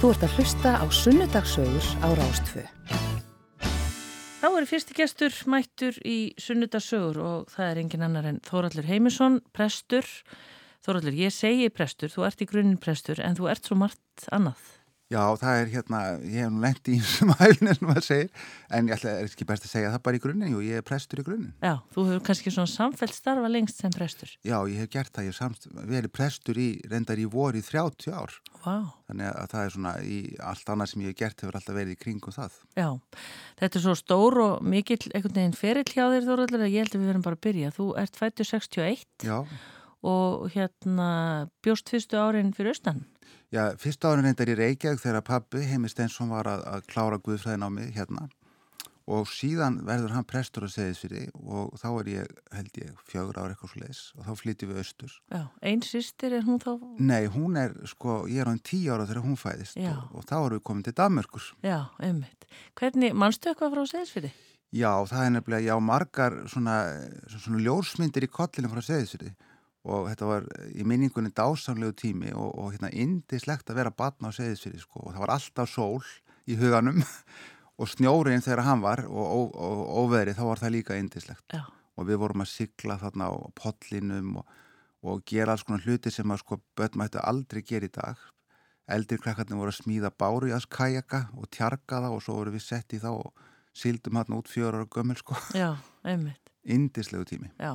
Þú ert að hlusta á Sunnudagsögur á Rástfö. Þá er fyrsti gestur mættur í Sunnudagsögur og það er engin annar en Þóraldur Heimisson, prestur. Þóraldur, ég segi prestur, þú ert í grunninn prestur en þú ert svo margt annað. Já, það er hérna, ég hef nú lengt í þessum hæfnir sem maður segir, en ég ætla, er ekki best að segja það bara í grunninn, jú, ég er prestur í grunninn. Já, þú hefur kannski svona samfell starfa lengst sem prestur. Já, ég hef gert það, ég hef samst, verið prestur í, reyndar í voru í 30 ár. Vá. Þannig að það er svona, í allt annað sem ég hef gert hefur alltaf verið í kringum það. Já, þetta er svo stór og mikill einhvern veginn ferill hjá þér Þóraldur að ég held að við verðum bara að byrja. Þú ert fættu 61 Já. og hérna bjóst fyrstu árin fyrir austan. Já, fyrst árin reyndar í Reykjavík þegar pabbi Heimi Stensson var að, að klára Guðfræðin á mig hérna og síðan verður hann prestur að segja þessi og þá er ég, held ég, fjögur ára eitthvað svo leiðis og þá flytjum við austur. Já, einn sýstir er hún þá? Nei, hún er, sko, ég er á einn tíu ára þegar hún fæðist og, og þá erum við komin til Danmörkur. Já, ummitt. Hvernig, mannstu eitthvað frá segðsfyrði? Já, það er nefnilega, já, margar svona, svona ljósmyndir í kollinu frá segðsfyrði og þetta var í minningunni dásamlegu tími og, og hérna indislegt að vera batna á segðisfyrir sko og það var alltaf sól í huganum og snjórin þegar hann var og óveðri þá var það líka indislegt Já. og við vorum að sigla þarna á pollinum og, og gera alls konar hluti sem að sko börn mættu aldrei gera í dag. Eldri krakkarnir voru að smíða báru í aðs kajaka og tjarga það og svo voru við sett í þá og sildum hann út fjórar og gömmel sko. Já, einmitt Indislegu tími. Já,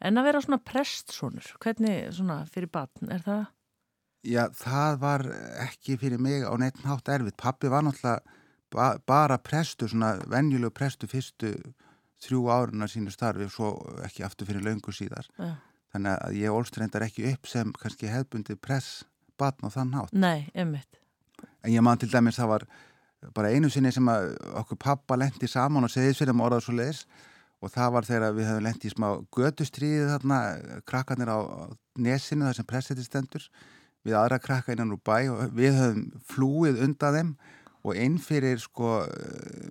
en að vera svona prestsónur, hvernig svona fyrir batn, er það? Já, það var ekki fyrir mig á neitt nátt erfitt. Pappi var náttúrulega ba bara prestur, svona venjulegu prestur fyrstu þrjú áruna sínu starfi og svo ekki aftur fyrir laungu síðar. Já. Þannig að ég ólstreyndar ekki upp sem kannski hefbundi press batn og þann nátt. Nei, ummitt. En ég man til dæmis það var bara einu sinni sem okkur pappa lendi saman og segið sér um orðað svo leiðis og það var þegar við höfum lendið í smá gödustriðið þarna, krakkarnir á nesinu þar sem pressetið stendur við aðra krakka innan úr bæ og við höfum flúið undan þeim og einn fyrir sko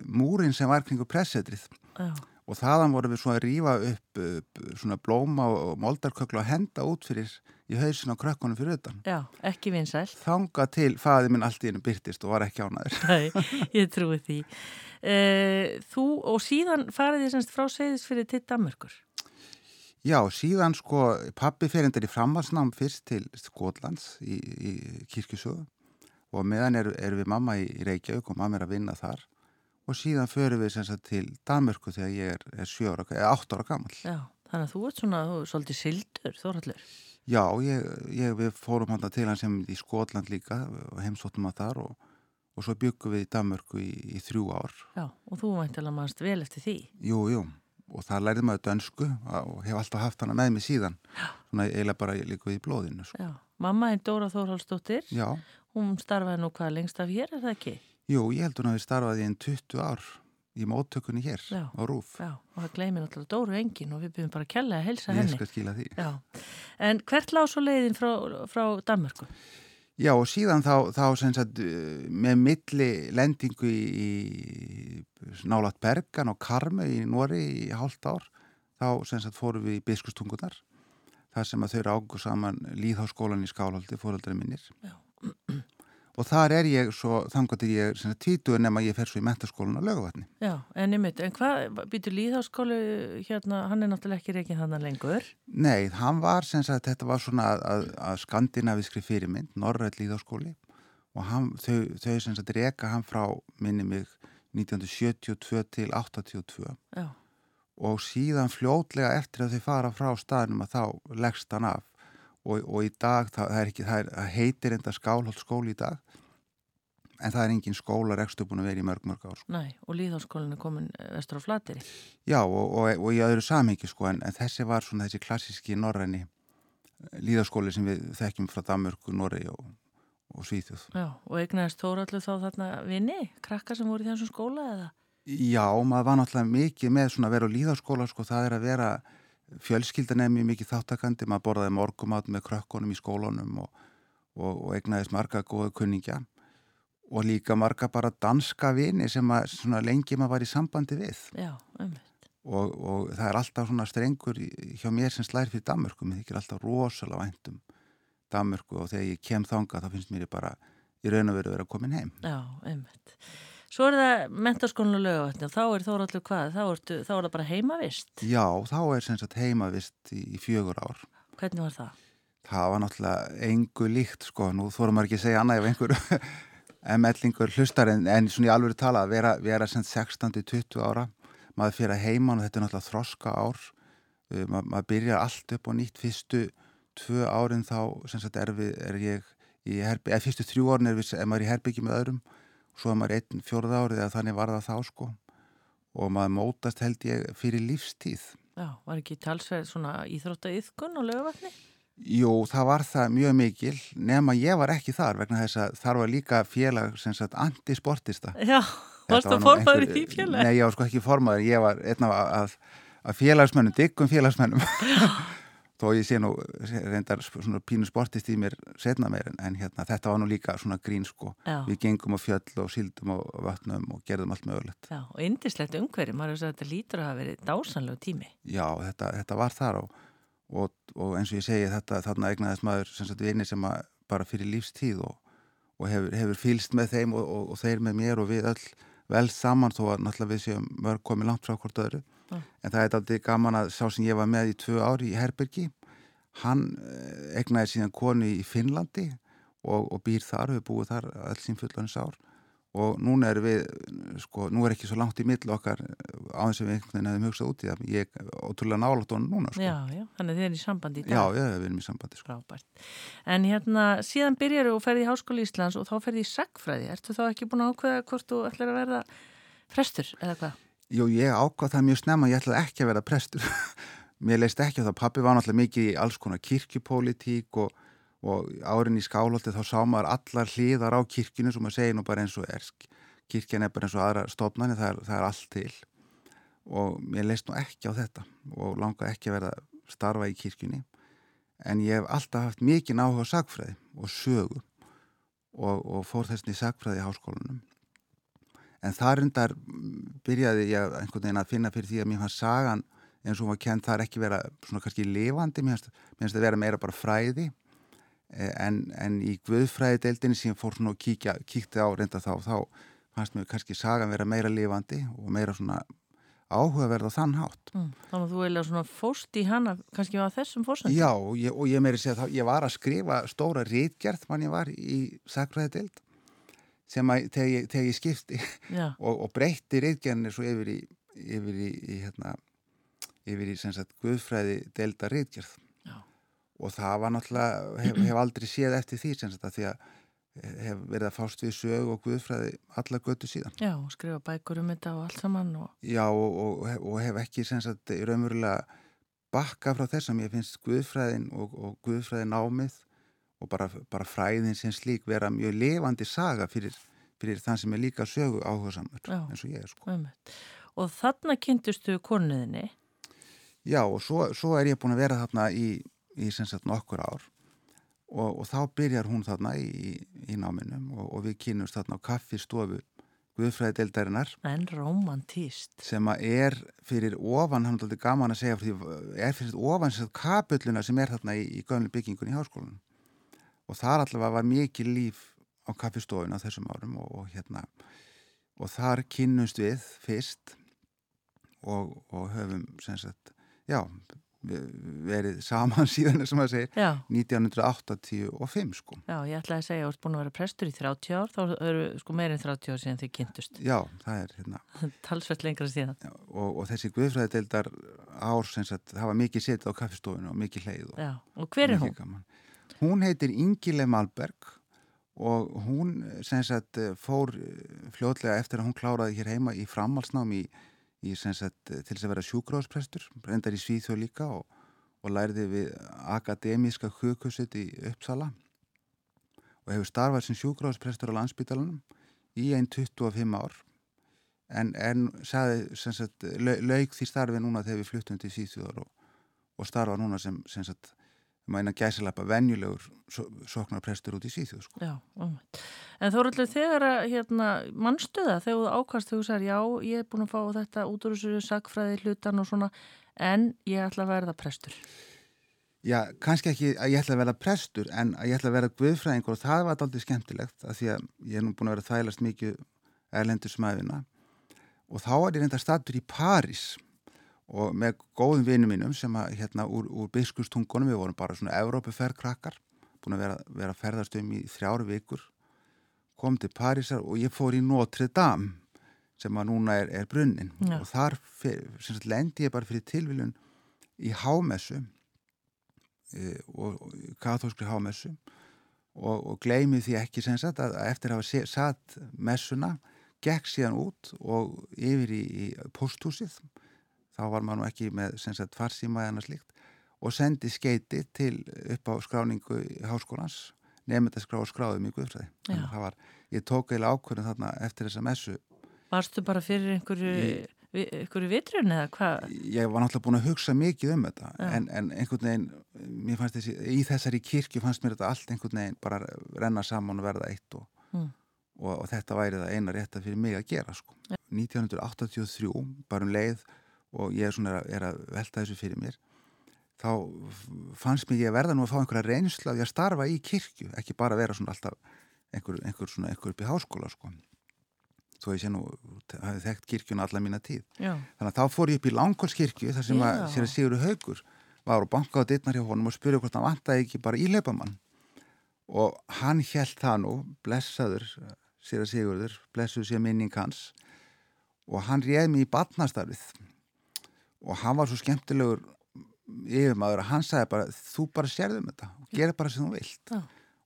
múrin sem var kringu pressetrið Já. og þaðan vorum við svo að rýfa upp, upp svona blóma og moldarköklu og henda út fyrir í hausin á krökkunum fyrir utan. Já, ekki vinsæl. Þanga til faði minn allt í hennu byrtist og var ekki ánaður. Nei, ég trúi því. Uh, þú og síðan farið þið semst frá segðisfyrir til Danmörkur? Já, síðan sko pappi ferindar í framhalsnám fyrst til Skotlands í, í kirkjusögu og meðan er, er við mamma í Reykjavík og mamma er að vinna þar og síðan förum við semst til Danmörku þegar ég er, er 7 ára, eða 8 ára gammal. Já, þannig að þú ert svona, þú svolítið sildur, þóraldur. Já, ég, ég, við fórum hann til hans sem í Skotland líka og heimsóttum að þar og og svo byggum við í Danmörku í, í þrjú ár. Já, og þú mæntilega mannst vel eftir því. Jú, jú, og það lærið maður dönsku og hef alltaf haft hana með mig síðan. Já. Svona eiginlega bara líka við í blóðinu. Svo. Já, mamma einn Dóra Þórhaldsdóttir. Já. Hún starfaði nú hvað lengst af hér, er það ekki? Jú, ég held hún að við starfaði einn 20 ár í móttökunni hér Já. á Rúf. Já, og það gleymir alltaf Dóru engin og við byrjum bara að kella að helsa henni. Ég skal skila því. Já, en hvert lág svo leiðin frá, frá Danmörku? Já og síðan þá, þá sagt, með milli lendingu í, í nálat Bergan og Karmu í Nóri í hálft ár þá sagt, fórum við í Biskustungunar þar sem að þau ráku saman líðháskólan í Skálholti, fóröldari minnir Já. Og þar er ég svo þangat að ég títuður nema ég fer svo í mentaskólan á lögavatni Já, en einmitt, en hvað býtur líðháskólu hérna, hann er náttúrulega ekki reygin þannig lengur? Nei, hann var sem sagt, þetta var svona að, að skandinavískri fyrirmynd, Norrætt líðháskóli og hann, þau, þau sem sagt reyka hann frá minni mig 1972 til 82 Já. og síðan fljótlega eftir að þau fara frá staðnum að þá leggst hann af og, og í dag, það, það, ekki, það, er, það heitir enda skálholt skóli í dag en það er engin skóla rekstu búin að vera í mörg mörg ár. Nei, og líðháskólinn er komin vestur á flateri. Já, og, og, og í öðru samhengi sko, en, en þessi var svona þessi klassíski norræni líðháskóli sem við þekkjum frá Danmörku, Norri og, og Svíþjóð. Já, og eignaðist Þórallu þá þarna vini, krakka sem voru í þessum skóla eða? Já, maður var náttúrulega mikið með svona að vera á líðháskóla, sko, það er að vera fjölskyldanemi mikið þáttakandi, maður borðaði morgumat með krökkunum í skólanum og, og eignaðist marga góðu kunningja og líka marga bara danska vini sem að lengi maður var í sambandi við. Já. Og, og það er alltaf svona strengur hjá mér sem slær fyrir Danmörku, mér þykir alltaf rosalega væntum Danmörku og þegar ég kem þanga þá finnst mér bara í raun og veru að komin heim. Já, einmitt. Svo er það mentaskónu og lögavatni og þá er Þóraldur hvað? Þá, ertu, þá er það bara heimavist? Já, þá er sem sagt heimavist í, í fjögur ár. Hvernig var það? Það var náttúrulega engu líkt sko, nú þórum maður ekki að segja annað ef einhver ML-ingur hlustar en, en svona í alveg tala að vera, vera sem 16-20 ára, maður fyrir að heiman og þetta er náttúrulega þroska ár, uh, Ma, maður byrjar allt upp á nýtt fyrstu tvö árin þá sem sagt er, við, er ég í herbyggi, eða fyrstu þrjú árin er, við, maður í herbyggi með öðrum svo er maður einn fjórða árið eða þannig var það þá sko. Og maður mótast held ég fyrir lífstíð. Já, var ekki talsverð svona íþróttaiðkun og lögavatni? Jú, það var það mjög mikil nema ég var ekki þar vegna þess að þar var líka félag sem sagt antisportista. Já, varst það formaður í því félag? Nei, ég var sko ekki formaður, ég var einn af að, að félagsmönnum, diggum félagsmönnum þó ég sé nú reyndar svona pínu sportist í mér setna mér en, en hérna þetta var nú líka svona grín sko Já. við gengum á fjöll og síldum á vatnum og gerðum allt mögulegt Já, og indislegt umhverju, maður sagt að þetta lítur að hafa verið dásanlegu tími. Já, þetta, þetta var þar og, og, og eins og ég segi þetta þarna egnaðist maður sem sagt vinni sem bara fyrir lífstíð og, og hefur, hefur fylst með þeim og, og þeir með mér og við öll vel saman þó að náttúrulega við séum mörg komið langt frá hvort öðru Já. en það er aldrei gaman að sá sem ég var með í tvö ári í Herbergi hann egnaði síðan konu í Finnlandi og, og býr þar, við búið þar öll sín fullanins ár og núna er við, sko, nú er ekki svo langt í mill okkar á þess að við einhvern veginn hefum hugsað út í það, ég er ótrúlega nálátt honum núna, sko. Já, já, þannig þið er í sambandi í dag. Já, já, við erum í sambandi, sko. Frábært. En hérna, síðan byrjar og ferði í Háskóli Íslands og þá ferði í sagfræði. Ertu þá ekki búin að ákveða hvort þú ætlar að verða prestur eða hvað? Jú, ég ákvað það mjög snemma, ég ætlaði ekki að vera prestur. Mér leist ekki á það, pappi var náttúrulega mikið í alls konar kirkjupólitík og, og árin í skálholti þá sá maður allar hliðar á kirkjunu sem maður segir nú bara eins og er. Kirkjan er bara eins og aðra stofnani, það það er allt til. Og mér leist nú ekki á þetta og langaði ekki að vera starfa í kirkjunni. En ég hef alltaf haft mikið áhuga á sagfræði og sögu og, og fór þessin í sagfræði í háskólanum. En þar undar byrjaði ég einhvern veginn að finna fyrir því að mér fannst sagan eins og hún var kent það er ekki vera svona kannski lifandi, mér finnst það vera meira bara fræði en, en í guðfræði deildinni sem fór svona og kíkja, kíkti á reynda þá, þá fannst mér kannski sagan vera meira lifandi og meira svona áhugaverð á þann hátt. Mm, þannig að þú eiginlega svona fóst í hana kannski á þessum fórsöndum? Já, og ég, og ég meiri segja að ég var að skrifa stóra rítgerð mann ég var í sagfræði deild sem að þegar ég, þegar ég skipti og, og breytti rítgerðinni svo yfir í, yfir í, í hérna yfir í sem sagt Guðfræði delta reitgjörð og það var náttúrulega, hef, hef aldrei séð eftir því sem sagt að því að hef verið að fást við sög og Guðfræði alla götu síðan. Já, og skrifa bækur um þetta og allt saman og... Já, og, og, og hef ekki sem sagt raunverulega bakka frá þessam ég finnst Guðfræðin og, og Guðfræði námið og bara, bara fræðin sem slík vera mjög levandi saga fyrir, fyrir þann sem er líka sögu áhuga samur eins og ég er sko. Og þarna kynntustu konuðinni Já og svo, svo er ég búin að vera þarna í, í sem sagt nokkur ár og, og þá byrjar hún þarna í, í náminum og, og við kynumst þarna á kaffistofu Guðfræði deildarinnar. En romantíst. Sem að er fyrir ofan, hann er alltaf gaman að segja, er fyrir ofan sem kapulluna sem er þarna í, í gömlu byggingun í háskólanum. Og þar allavega var mikið líf á kaffistofun á þessum árum og, og hérna, og þar kynumst við fyrst og, og höfum sem sagt já, verið saman síðan sem að segja, já. 1985 sko. Já, ég ætlaði að segja að þú ert búin að vera prestur í 30 ár, þá eru sko meirinn 30 ár síðan þið kynntust. Já, það er hérna. Talsvett lengra síðan. Já, og, og þessi guðfræðideldar ár sem sagt, hafa mikið setið á kaffestofinu og mikið leið. Og, já, og hver er hún? Gaman. Hún heitir Ingile Malberg og hún sagt fór fljóðlega eftir að hún kláraði hér heima í framhalsnámi í í sagt, til þess að vera sjúkróðsprestur, brendar í Svíþjóð líka og, og læriði við akademíska hugkusset í Uppsala og hefur starfað sem sjúkróðsprestur á landsbytalanum í einn 25 ár. En, en sagði, sagt, laug því starfi núna þegar við fluttum til Svíþjóðar og, og starfa núna sem, sem sagt, maður gæsilappa venjulegur soknarprestur út í síðu sko. Já, um. en þá er alltaf þegar að hérna, mannstuða þegar þú ákast þegar þú sagir já, ég er búin að fá þetta út úr þessu sagfræði hlutan og svona en ég ætla að verða prestur Já, kannski ekki að ég ætla að vera prestur en að ég ætla að vera guðfræðingur og það var aldrei skemmtilegt að því að ég er nú búin að vera þælast mikið erlendur smæðina og þá er ég reynda statur í París og með góðum vinum mínum sem að hérna úr, úr biskustungunum við vorum bara svona Evrópuferðkrakkar búin að vera, vera ferðast um í þrjáru vikur kom til Parísar og ég fór í Notre Dame sem að núna er, er brunnin Já. og þar sagt, lendi ég bara fyrir tilviljun í hámessu e, og, og katholskri hámessu og, og gleimi því ekki sem sagt að, að eftir að hafa satt messuna gekk síðan út og yfir í, í posthúsið þá var maður ekki með sem sagt farsíma eða slíkt og sendi skeiti til upp á skráningu háskólans nefndaskrá og skráðum í Guðfræði þannig að það var, ég tók eða ákvörðin þarna eftir þessa messu Varstu bara fyrir einhverju, vi, einhverju vitrun eða hvað? ég var náttúrulega búin að hugsa mikið um þetta en, en einhvern veginn mér fannst þessi, í þessari kirkju fannst mér þetta allt einhvern veginn bara renna saman og verða eitt og, Mm. og, og þetta væri það eina rétta fyrir mig að gera sko. 1983 bara um leið og ég er, er að velta þessu fyrir mér þá fannst mér ég að verða nú að fá einhverja reynsla að starfa í kirkju, ekki bara vera svona alltaf einhver, einhver, svona, einhver upp í háskóla sko. þó ég sé nú hafi þekkt kirkjuna alla mína tíð. Já, Þannig að þá fór ég upp í Langholskirkju þar sem að Já. sér að Sigur Haugur var og bankaði dittnar hjá honum og spurði hvort hann vantaði ekki bara íleipamann og hann held það nú, blessaður sér að Sigurður, blessuð sér minning hans. Og hann réð mig í badnastarfið og hann var svo skemmtilegur yfirmaður að hann sagði bara þú bara sérðum þetta og gera bara sem þú vilt. Já.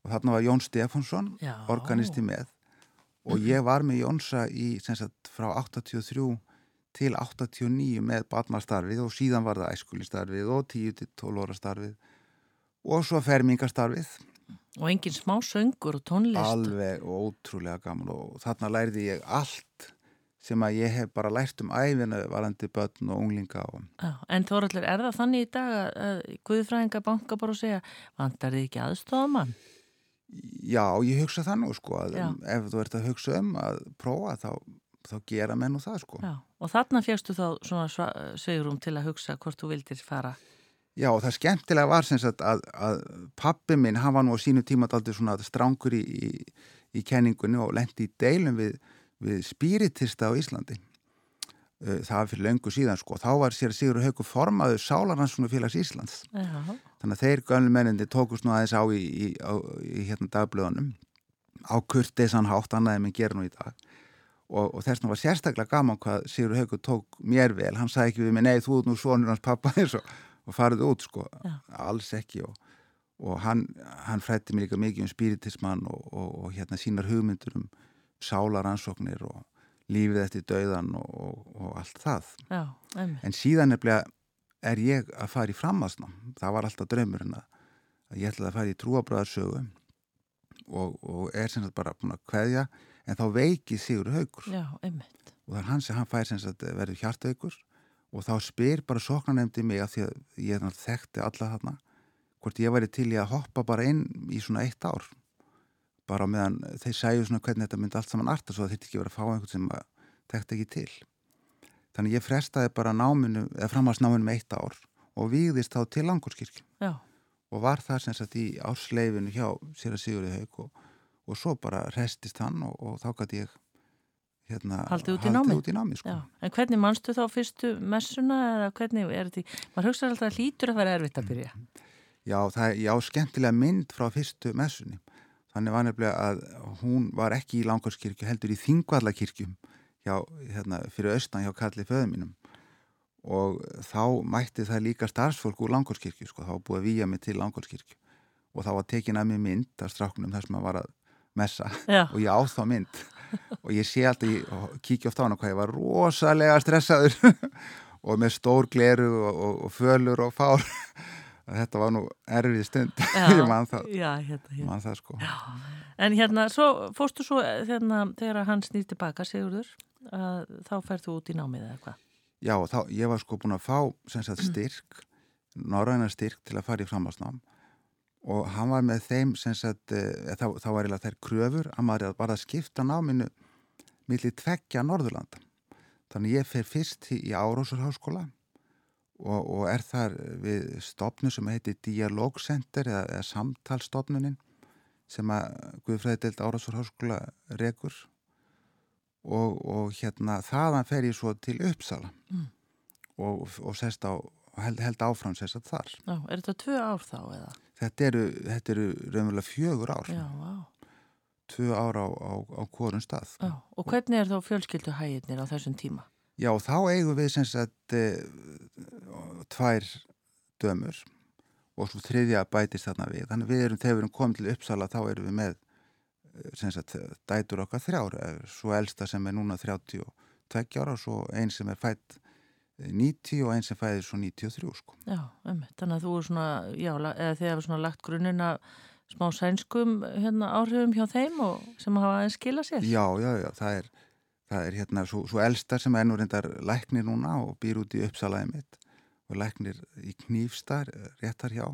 og þarna var Jón Stefánsson organisti með. Og ég var með Jónsa í sagt frá 83 til 89 með badnastarfið og síðan var það æskulistarfið og 10 til 12 óra starfið. Og svo fermingastarfið og engin smá söngur og tónlist. alveg ótrúlega gaman og þarna lærði ég allt sem að ég hef bara lært um æfina varandi börn og unglinga og Já, en Þóraldur, er það þannig í dag að, að Guðfræðinga banka bara og segja vantar þið ekki aðstofamann? já, ég hugsa það nú sko ef þú ert að hugsa um að prófa þá, þá gera menn og það sko Já, og þarna fjagstu þá svona sveigrum til að hugsa hvort þú vildir fara. Já, og það skemmtilega var sem sagt að, að pappi minn, hann var nú á sínu tíma daldi svona strángur í, í, í kenningunni og lendi í deilum við, við spíritista á Íslandi. Uh, Það var fyrir löngu síðan sko. Þá var sér Sigur Hauku formaður Sálaranssonu félags Íslands. Já, Þannig að þeir gönnum menninni tókust nú aðeins á í, í, á, í hérna dagblöðunum á kurteisan hátt annaði minn gera nú í dag. Og, og þess vegna var sérstaklega gaman hvað Sigur Hauku tók mér vel. Hann sagði ekki við mig, nei, þú ert nú svonur hans pappa eins og, og farið út, sko. Já. Alls ekki. Og, og hann, hann frætti mér líka mikið um spiritismann og, og, og hérna sínar hugmyndur um sálaransóknir og lífið eftir dauðan og, og allt það. já. En síðan nefnilega er ég að fara í framhansnám. Það var alltaf draumurinn að, að ég ætlaði að fara í trúabröðarsögu og, og er sem sagt bara búin að kveðja en þá veiki Sigur Haugur Já, og það er hann sem hann fær sem sagt verður hjartaukur og þá spyr bara sóknarnemdi mig að því að ég þekkti alla þarna hvort ég væri til í að hoppa bara inn í svona eitt ár bara meðan þeir sæju svona hvernig þetta myndi allt saman arta svo það þurfti ekki verið að fá einhvern sem að þekkti ekki til þannig ég frestaði bara náminu eða framhalsnáminu með eitt ár og víðist þá til Langurskirkju Já, og var það sem sagt í ársleifinu hjá sér að Sigurði Haug og, og svo bara restist hann og, og þá gæti ég hérna Haldið út í námið? út í námið sko. En hvernig manstu þá fyrstu messuna eða hvernig er þetta? Maður hugsa alltaf að hlýtur að vera erfitt að byrja. Já, það já, skemmtilega mynd frá fyrstu messunni. Þannig var nefnilega að hún var ekki í Langurskirkju heldur í Þingvallakirkjum hjá, hérna, fyrir austan hjá Kalli föðu mínum. Og þá mætti það líka starfsfólk úr Langurskirkju sko, þá búið að výja mig til Langurskirkju og þá var tekin að mig mynd af stráknum þar sem maður var að messa. Já, og ég á þá mynd. Og ég sé alltaf, ég kíkja oft á hana hvað ég var rosalega stressaður. Og með stór gleru og, og, og fölur og fár þetta var nú erfið stund. Ég man það, já, hérna, hérna. man það sko. En hérna, svo, fórstu svo hérna, þegar hann snýr tilbaka, Sigurður, að þá ferð þú út í námið eða hvað? já, þá, ég var sko búin að fá sagt styrk, norræna styrk til að fara í framhalsnám og hann var með þeim sagt e, þá, þá var eiginlega þær kröfur að maður bara að skipta náminu milli tveggja Norðurlanda. Þannig ég fer fyrst í, í Árósurháskóla og, og er þar við stopnu sem heitir Dialogcenter eða, eða samtalstopnunin sem að Guðfræðidelt Árásur Háskóla rekur og, og hérna þaðan fer ég svo til Uppsala Mm. og, og sest á held, held áfram sest að þar Já, er þetta tvö ár þá eða? þetta eru, þetta eru raunverulega fjögur ár Já, vá. tvö ár á, á, á hvorum stað Já, og hvernig er þá fjölskyldu hægirnir á þessum tíma? Já, þá eigum við sem sagt e, tvær dömur og svo þriðja bætist þarna við. Þannig við erum, þegar við erum komið til Uppsala þá erum við með eh, sem sagt dætur okkar þrjár, eh, svo elsta sem er núna 32 ára og svo einn sem er fætt eh, 90 og einn sem fæðir svo 93 sko. Já, einmitt. Þannig að þú er svona, já, eða þið hefur svona lagt grunninn að smá sænskum hérna, áhrifum hjá þeim og sem hafa aðeins skila sér. Já, já, já, það er, það er hérna svo, svo elsta sem er nú reyndar læknir núna og býr út í Uppsalaði mitt og læknir í knýfstar réttar hjá.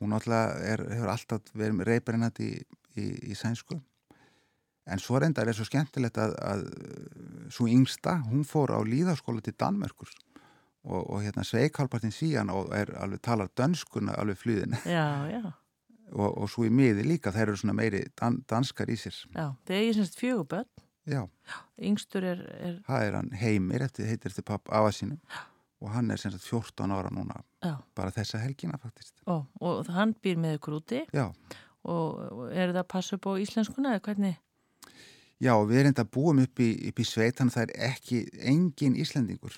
Hún alltaf er, hefur alltaf verið reyparinnat í, í, í sænsku. En svo reyndar er svo skemmtilegt að, að svo yngsta, hún fór á líðaskóla til Danmörkur og, og hérna Sveikalpartin síðan og er alveg talar dönskuna alveg flýðin Já, já, og, og svo í miði líka, þær eru svona meiri dan, danskar í sér. já. Þið eigið semst fjöguböld. Já. Yngstur er, er, Það er hann Heimir, eftir, heitir eftir papp afa sínum. Og hann er sem sagt 14 ára núna. Já, bara þessa helgina faktist. ó, og hann býr með ykkur úti? Já, og er það að passa upp á íslenskuna eða hvernig? já við erum þetta búum upp í, upp í sveit þannig að það er ekki engin Íslendingur.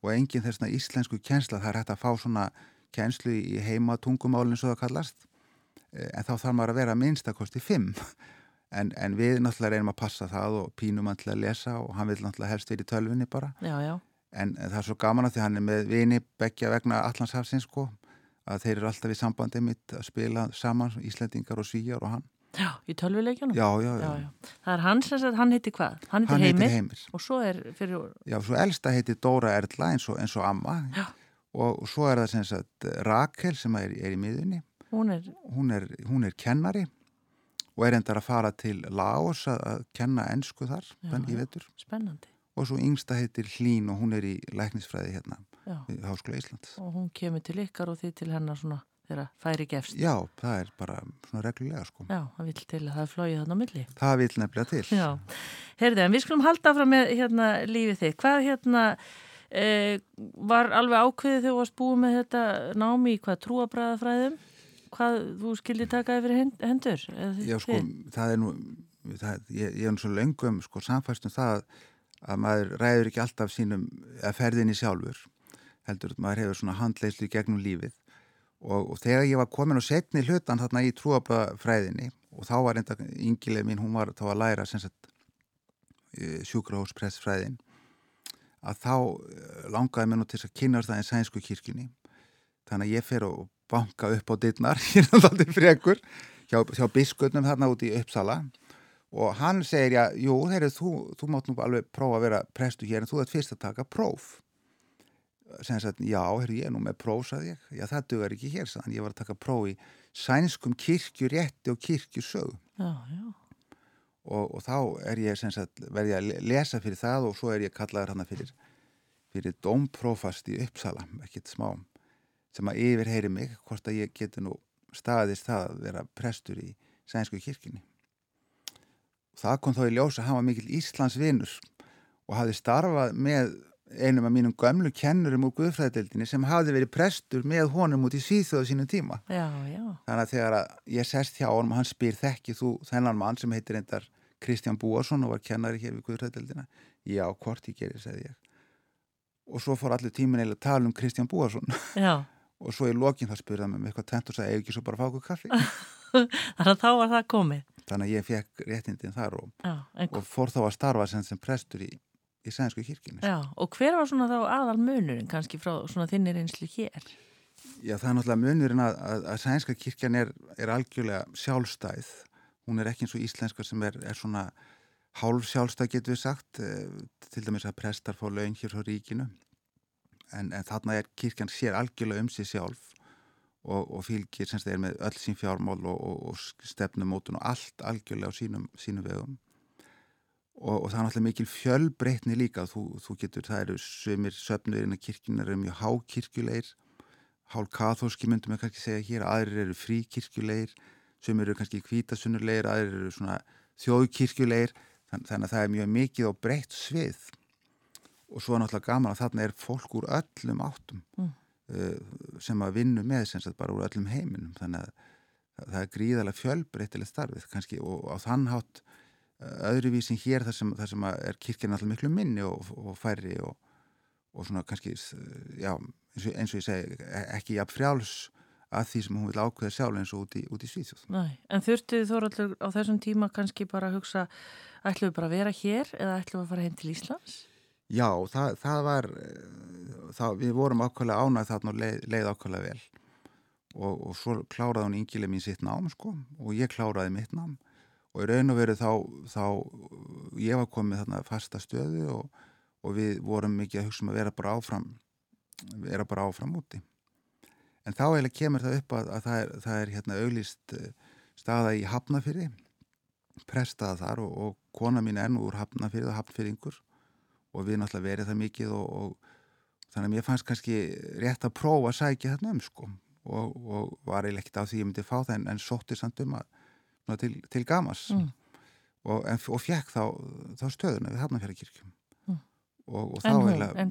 Og engin þessna íslensku kjensla, það er hægt að fá svona kjenslu í heima tungumálinn svo það kallast. Eh, en þá þarf maður að vera að minnstakosti fimm en, en við náttúrulega reynum að passa það og pínum hann til að lesa og hann vil náttúrulega helst verið í tölvinni bara Já, já, En það er svo gaman að því hann er með vini begja vegna Allandshafsins sko að þeir eru alltaf í sambandi mitt að spila saman, Íslendingar og Svíjar og hann. já, í tölvuleikjunum? Já, já, já. já, já. Það er sagt, hann heiti hvað? Hann heiti Hann Heimir, heitir Heimir. og svo er fyrir, Já, svo elsta heitir Dóra Erla eins og, eins og amma Já. og svo er það sem sagt Rakel sem er, er í miðunni. hún er, Hún er, hún er kennari og er endar að fara til Laos að, kenna ensku þar Já, í vetur. spennandi. Og svo yngsta heitir Hlín og hún er í læknisfræði hérna Já, í Háskóla Íslands. og hún kemur til ykkar og þið til hennar svona þegar færi gefst. Já, það er bara svona reglulega sko. Já, það vil til að það er flóið þarna á milli. Það vil nefnilega til. Já, heyrðu, en við skulum halda áfram með hérna lífið þitt. Hvað hérna e, var alveg ákveðið þegar þú varst búið með þetta námi í hvað trúabræðafræðum? Hvað þú skildi taka yfir hend- hendur? Já, sko, það er nú, það, ég, ég er nú svo löngum, sko, samfæstum það að maður ræður ekki alltaf sínum að ferðinni sjálfur, heldur, maður hefur svona handleyslu gegnum lífið og, og þegar ég var komin á setni hlutan þarna í trúabafræðinni og þá var enda yngileg mín, hún var þá að læra sagt sjúkrahóspressfræðin að þá eh, langaði mér nú til að kynast það í sænsku kirkjunni þannig að ég fer og banka upp á dittnar, hérna þáttið frekur hjá, hjá biskutnum þarna út í Uppsala. Og hann segir, já, jú, heyrðu, þú, þú mátt nú alveg prófa að vera prestu hér en þú ert fyrst að taka próf. Sem sagt, já, heyrðu, ég er nú með próf sagði ég, já, það dugar ekki hér hann, ég var að taka próf í sænskum kirkjurétti og kirkjusög Já, já, og, og þá er ég sagt verði að le- lesa fyrir það og svo er ég kallaður hana fyrir fyrir dómprófast í Uppsala, ekkit smá sem að yfirheyri mig hvort að ég geti nú staðist það að vera prestur í sænsku kirkjunni og það kom þá í ljós að hann var mikil Íslands vinnur og hafði starfað með einum af mínum gömlu kennurum úr Guðfræðdeldinni sem hafði verið prestur með honum út í síþjóðu sínum tíma já, já, Þannig að þegar að ég sest hjá honum og hann spyr þekki þú þennan mann sem heitir reyndar Kristján Búarsson og var kennari hér við Guðræðdeldina. Já, hvort ég gerir, segði ég. Og svo fór allir tímin eða að tala um Kristján Búarsson já. og svo í lokin það spurði hann mig með eitthvað tent og sagði, eða ekki svo bara að fá okkur kaffi? Þannig að þá var það komið. Þannig að ég fekk réttindin þar og, Já, en, og fór þá að starfa sem, sem prestur í, í sænsku kirkjunni. já, og hver var svona þá aðal munurinn kannski frá svona þinni reynslu hér? Já, það er náttúrulega munurinn að, að, að sænska kirkjan er, er algjörlega sjálfstæð. Hún er ekki eins og íslenska sem er, er svona hálf sjálfstæð getur við sagt, eh, til dæmis að prestar fá laun hér frá ríkinu. En, en þarna er kirkjan sér algjörlega um sig sjálf og, og fylgir semst er með öll sín fjármál og, og, og stefnumótun og allt algjörlega á sínum, sínum vegum. og, það er náttúrulega mikil fjölbreytni líka. Þú, þú getur, það eru sömur söfnur innan kirkjunar eru mjög hákirkjulegir. Hálf kathóski myndum við kannski segja hér, aðrir eru fríkirkjulegir. Sömur eru kannski kvítasunnulegir aðrir eru svona þjóðkirkjulegir. Þannig að það er mjög mikið og breytt svið og svo er náttúrulega gaman að þarna er fólk úr öllum áttum mm. uh, sem að vinna með sem sagt bara úr öllum heiminum þannig að það er gríðarlega fjölbreytilegt starfið kannski og á þann hátt uh, öðruvísin hér þar sem, þar sem er kirkina alltaf miklu minni og, og færri og, og svona kannski já, eins og, eins og ég segi e, ekki jafn frjáls að því sem hún vil ákveða sjálf eins og út í, út í Svíþjóð. Nei, en þurftið þú alltaf á þessum tíma kannski bara að hugsa ætlum við bara að vera hér eða ætlum við að fara heim til Íslands? Já, það, það var, það, við vorum ákveðlega ánægð þarna og leið, leið ákveðlega vel. Og, og svo kláraði hún yngileg mín sitt nám sko og ég kláraði mitt nám. Og í raun og veru þá, þá ég var komið þarna fasta stöðu og, og við vorum mikið að hugsa um að vera bara áfram, vera bara áfram úti. En þá eiginlega kemur það upp að, að það er, það er hérna auglist eh, staða í Hafnafyrði, prestaða þar og, og kona mín enn úr Hafnafyrði og Hafnfyrðingur og við náttúrulega verið það mikið og, og þannig að mér fannst kannski rétt að prófa að sækja þarna um sko. Og, og var eiginlega ekkert á því ég myndi fá það en, en sótti samt um að til, til gamas mm. og, og fekk þá, þá stöðuna við Hafnarfjörðarkirkjum mm. og þá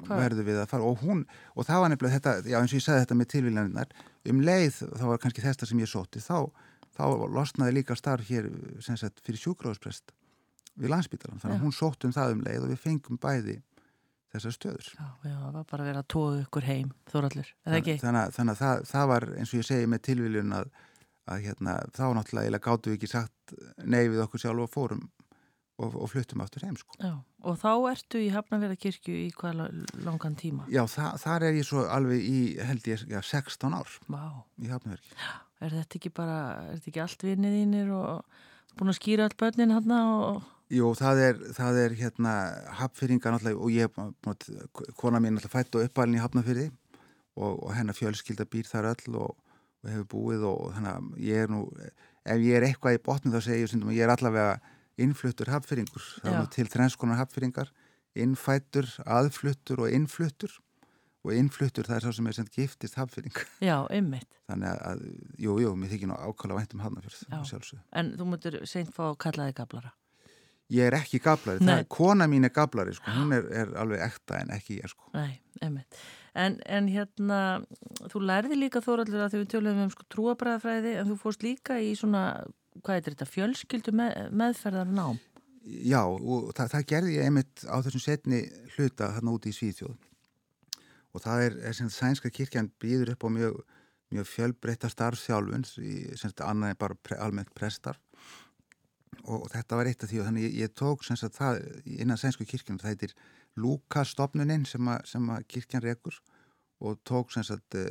verður við að fara og hún, og það var nefnilega þetta, já eins og ég sagði þetta með tilvílanirnar, um leið þá var kannski þetta sem ég sótti, þá, þá losnaði líka starf hér sagt, fyrir sjúkráðsprest við landsbytalan, þannig að hún sótt um það um leið og við fengum bæði þessar stöður. Já, já, það var bara að vera að tóða ykkur heim, þóraldur, eða ekki? Þannig þannig að það, það var, eins og ég segi með tilviljun að, að hérna, þá náttúrulega gáttu við ekki sagt nei við okkur sjálf og fórum og, og fluttum aftur heim, sko. Já, og þá ertu í Hafnarverðarkirkju í hvaða langan tíma? Já, það, þar er ég svo alveg í, held ég, já, 16 ár Vá. í Hafnarverðarkirkju. Já, er þetta ekki bara, er þetta ekki allt vinnið þínir og búin að skýra all börnin hann og Jú, það er, það er hérna hafnfyrringa náttúrulega og ég, kona mín náttúrulega fætt og uppalinn í hafnafyrði og, og hennar fjölskylda býr þar öll og, og hefur búið og þannig að ég er nú, ef ég er eitthvað í botni þá segir ég sem ég er allavega innfluttur hafnfyrringur, það er nú til þrenskonar hafnfyrringar, innfættur, aðfluttur og innfluttur og innfluttur það er sá sem er sem giftist hafnfyrring. Já, ymmit. Þannig að, jú, jú, mér þykir nú ákvæmlega vænt um sjálfsög. En þú mútur seint fá að kalla þig gablara? ég er ekki gablari, það er kona mín er gablari sko, hún er, er alveg ekta en ekki ég sko. Nei, einmitt. En, en hérna, þú lærði líka þóraldur að við tjóluðum um sko trúabræðafræði en þú fórst líka í svona, hvað er þetta, fjölskyldu með, meðferðar nám? Já, og það, það gerði ég einmitt á þessum setni hluta þarna úti í Svíþjóð og það er, er sem sænska kirkjan býður upp á mjög, mjög fjölbreytta starfsjálfun sem annað er bara pre, almennt prestar. Og þetta var eitt af því og þannig ég, ég tók sagt, það innan sænsku kirkjum það heitir Lúkastofnuninn sem, sem að kirkjan rekur og tók sagt, eh,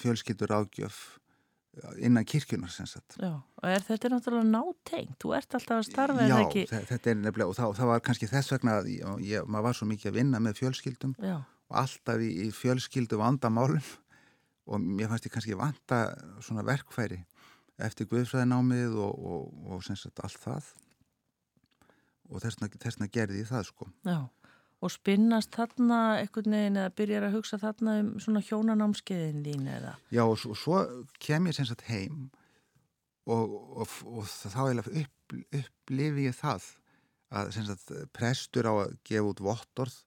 fjölskyldur ágjöf innan kirkjunar Já, og er þetta er náttúrulega nátengt? Þú ert alltaf að starfa Já, ekki... þetta er nefnilega og það, það var kannski þess vegna að ég, ég, maður var svo mikið að vinna með fjölskyldum. Já. Alltaf í, í fjölskyldu vandamálum og mér fannst ég kannski vanta svona verkfæri eftir Guðfræðinámið og, og, og sagt, allt það og þessna gerði ég það sko. Já, og spinnast þarna einhvern veginn eða byrjar að hugsa þarna um svona hjónanámskeiðin þín eða? Já, og svo, svo kem ég sem sagt heim og, og þá er upp, upplifi ég það að sagt, prestur á að gefa út vottorð,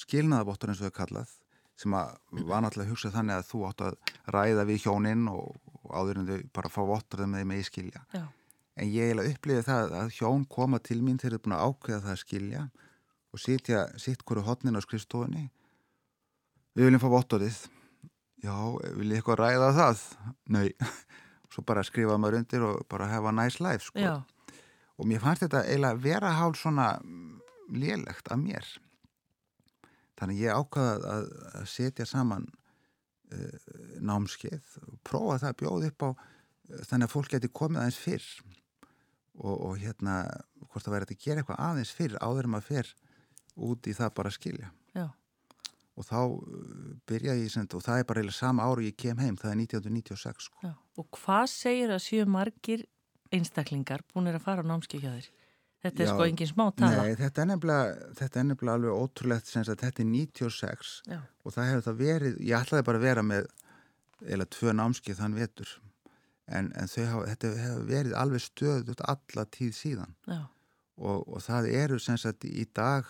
skilnaðavottorð eins og það er kallað sem að var náttúrulega að hugsa þannig að þú átt að ræða við hjóninn og, og áður en þau bara fá votturðum með því með í skilja. Já. En ég hef upplifið það að hjón koma til mín þegar þau er búin að ákveða það að skilja og sitja sitt hverju hotnin á skrifstofunni. Við viljum fá votturðið. Já, vil ég eitthvað ræða það? Nei. Svo bara skrifaði maður undir og bara hefa nice life sko. Og mér fannst þetta eiginlega vera hálf svona lélegt af mér Þannig ég ákvaða að, að setja saman uh, námskeið og prófa það að bjóða upp á uh, þannig að fólk geti komið aðeins fyrr og, og hérna hvort það væri að gera eitthvað aðeins fyrr áður um að fyrr út í það bara að skilja. Já. Og þá uh, byrjaði ég og það er bara eða sama áru ég kem heim, það er 1996 sko. Og hvað segir að sjö margir einstaklingar búin að fara á námskeið hjá þér? Þetta er Já, sko engin smá tala. Nei, þetta er nefnilega, þetta er nefnilega alveg ótrúlegt sem að þetta er 96 Já. og það hefur það verið, ég ætlaði bara að vera með eða tvö námskið þann vetur en, en hafa, þetta hefur verið alveg stöðut alla tíð síðan. Og, og það eru sem sagt í dag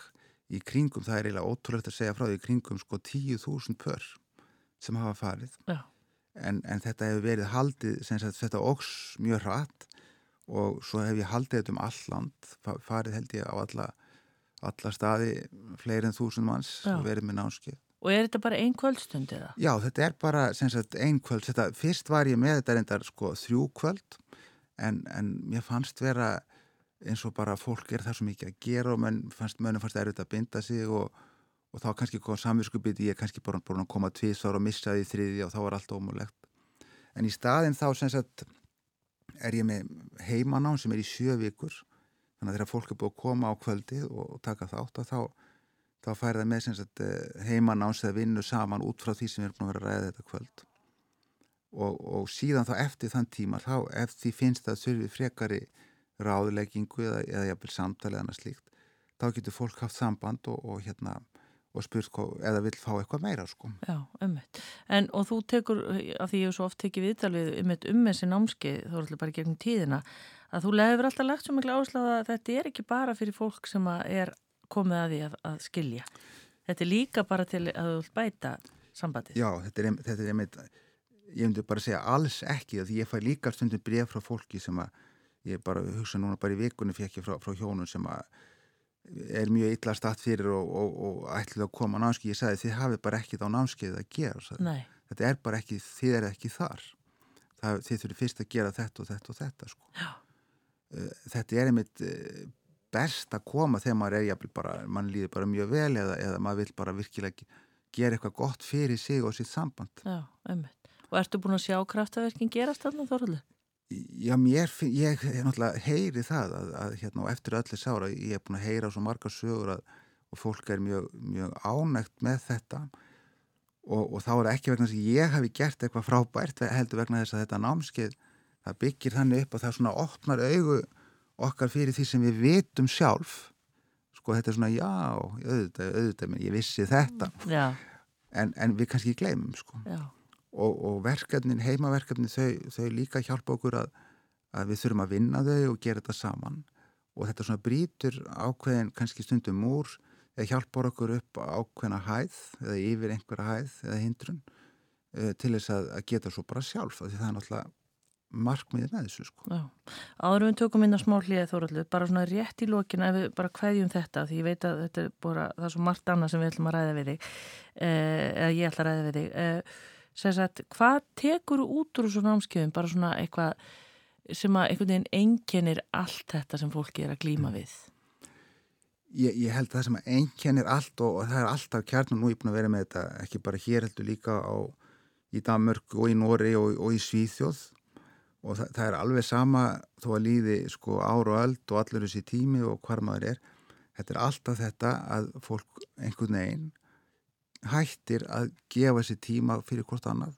í kringum, það er eiginlega ótrúlegt að segja frá því í kringum sko 10.000 pör sem hafa farið. En, en þetta hefur verið haldið sem sagt þetta ógs mjög hratt og svo hef ég haldið þetta um alland, farið held ég á alla, alla staði fleiri en þúsund manns og verið með námskið. Og er þetta bara einn kvöldstund eða? Já, þetta er bara einn kvöld. Þetta, fyrst var ég með þetta reyndar sko, þrjú kvöld en, en mér fannst vera eins og bara fólk er það svo mikið að gera og menn fannst, fannst erfitt að binda sig og, og þá kannski kom samvinskupið ég kannski bara búin að koma tvísar og missa því þriði og þá var allt ómulegt. En í staðin þá sem sagt er ég með heimanám sem er í sjö vikur. Þannig að þegar fólk er búið að koma á kvöldið og taka þátt að þá, þá fær það með sagt, eh, heimanáms eða vinnu saman út frá því sem við erum búin að vera að ræða þetta kvöld. Og, og síðan þá eftir þann tíma þá ef því finnst það þurfi frekari ráðleggingu eða, eða jafnvel samtali eða slíkt þá getur fólk haft samband og, og hérna og spurt hvað, eða vil fá eitthvað meira sko. Já, ummitt. En og þú tekur, af því ég hef svo oft tekið viðtalið ummitt um þessi námskeið, þá er alltaf bara gegnum tíðina, að þú hefur alltaf lagt svo miklu áslag að þetta er ekki bara fyrir fólk sem er komið að því að, að skilja. Þetta er líka bara til að þú bæta sambandið. Já, þetta er, þetta er einmitt, ég myndi bara segja alls ekki, því ég fæ líka stundum bref frá fólki sem að, ég bara hugsa núna bara í vikunni fekk ég frá, frá hjónum sem að er mjög illa statt fyrir og, og, og ætlið að koma á námskið, ég sagði þið hafið bara ekki þá námskið að gera þetta er bara ekki, þið er ekki þar það, þið þurfið fyrst að gera þetta og þetta og þetta sko. þetta er einmitt eh, best að koma þegar maður er jafnvel bara, mann líður bara mjög vel eða, eða maður vil bara virkilega gera eitthvað gott fyrir sig og sitt samband Já. Og ertu búin að sjá kraftaverkin gerast þarna Þorvaldur? Já, mér finn, ég náttúrulega heyri það að, að hérna og eftir öllu sára ég hef búin að heyra svo marga sögur að, og fólk er mjög, mjög ánægt með þetta. Og, og þá er ekki vegna þess að ég hafi gert eitthvað frábært heldur vegna þess að þetta námskeið það byggir þannig upp og það svona opnar augu okkar fyrir því sem við vitum sjálf. Sko þetta er svona já, auðvitað, auðvitað ég vissi þetta. En, en við kannski gleymum sko. Já og, og verkefnin, heimaverkefnin þau, þau líka hjálpa okkur að, að við þurfum að vinna þau og gera þetta saman og þetta svona brítur ákveðin kannski stundum múr eða hjálpar okkur upp ákveðina hæð eða yfir einhverja hæð eða hindrun uh, til þess að, að geta svo bara sjálf því það er náttúrulega markmiðið með þessu sko. Áður við tökum inn að smá hlýðið þórallu, bara svona rétt í lókin ef við bara hvaðjum þetta, því ég veit að þetta er bara, það er svo margt annað sem við ætlum að ræða við þig eh, eða ég ætla að ræða við þig eh, Sagt, hvað tekur út úr þessu námskeiðum? Bara svona eitthvað sem að einhvern veginn enginnir allt þetta sem fólki er að glýma við. Ég, ég held það sem að enginnir allt og, og það er alltaf kjarnum nú ég er búin að vera með þetta ekki bara hér heldur líka á, í Danmörk og í Nóri og, og í Svíþjóð. Og það, það er alveg sama þó að líði sko ár og öld og allur þessi tími og hvar maður er. Þetta er alltaf þetta að fólk einhvern veginn hættir að gefa sér tíma fyrir hvort annað,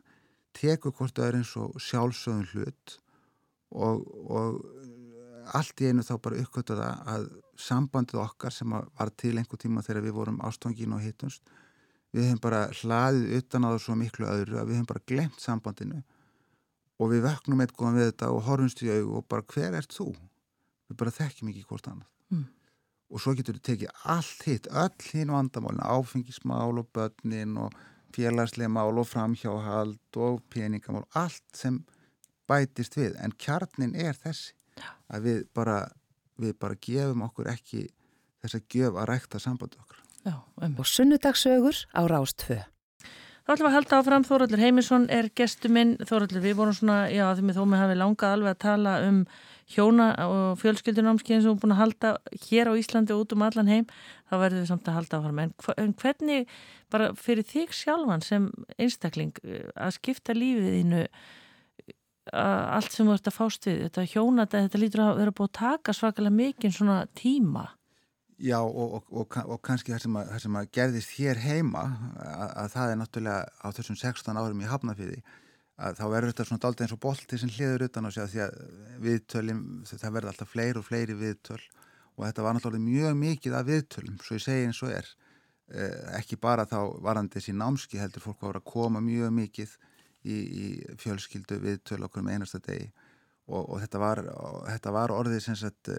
teku hvort það er eins og sjálfsögum hlut og, og allt í einu þá bara uppkvötu það að sambandið okkar sem var til einhver tíma þegar við vorum ástofngin og hittumst, við hefum bara hlaðið utan á það svo miklu öðru að við hefum bara glemt sambandinu og við vöknum eitthvað við þetta og horfumst í auðu og bara hver ert þú? Við bara þekkjum ekki hvort annað. Mm og svo getur þú tekið allt hitt, öll hinn vandamálin, áfengismál og börnin og félagslega mál og framhjáhald og peningamál, allt sem bætist við, en kjarnin er þessi, að við bara, við bara gefum okkur ekki þess að gef að rækta sambandu okkur. Já, um. Og sunnudagsögur á Rástfö. Þá ætlum við að halda áfram, Þóraldur Heimisson er gestu minn, Þóraldur, við vorum svona, já, því með þó með hafi langað alveg að tala um hjóna og fjölskyldunámskeiðin sem við erum búin að halda hér á Íslandi og út um allan heim, þá verðum við samt að halda áfram. En, en hvernig, bara fyrir þig sjálfan sem einstakling, eh, að skipta lífið þínu, allt sem þú ert að fást við, þetta hjóna, þetta lítur að vera búin að taka svakalega mikinn svona tíma. Já og, og, og, kannski það sem, að, það sem að gerðist hér heima, að, að það er náttúrulega á þessum 16 árum í Hafnafjörði, að þá verður þetta svona dálta eins og bolti sem hliður utan á sig að því að viðtölum, það verður alltaf fleiri og fleiri viðtöl og þetta var náttúrulega mjög mikið af viðtölum, svo ég segi eins og er eh, ekki bara þá varandi þessi námski heldur fólk vera að koma mjög mikið í, í fjölskyldu viðtöl okkur með einasta degi og, og þetta, var, og þetta var orðið sagt,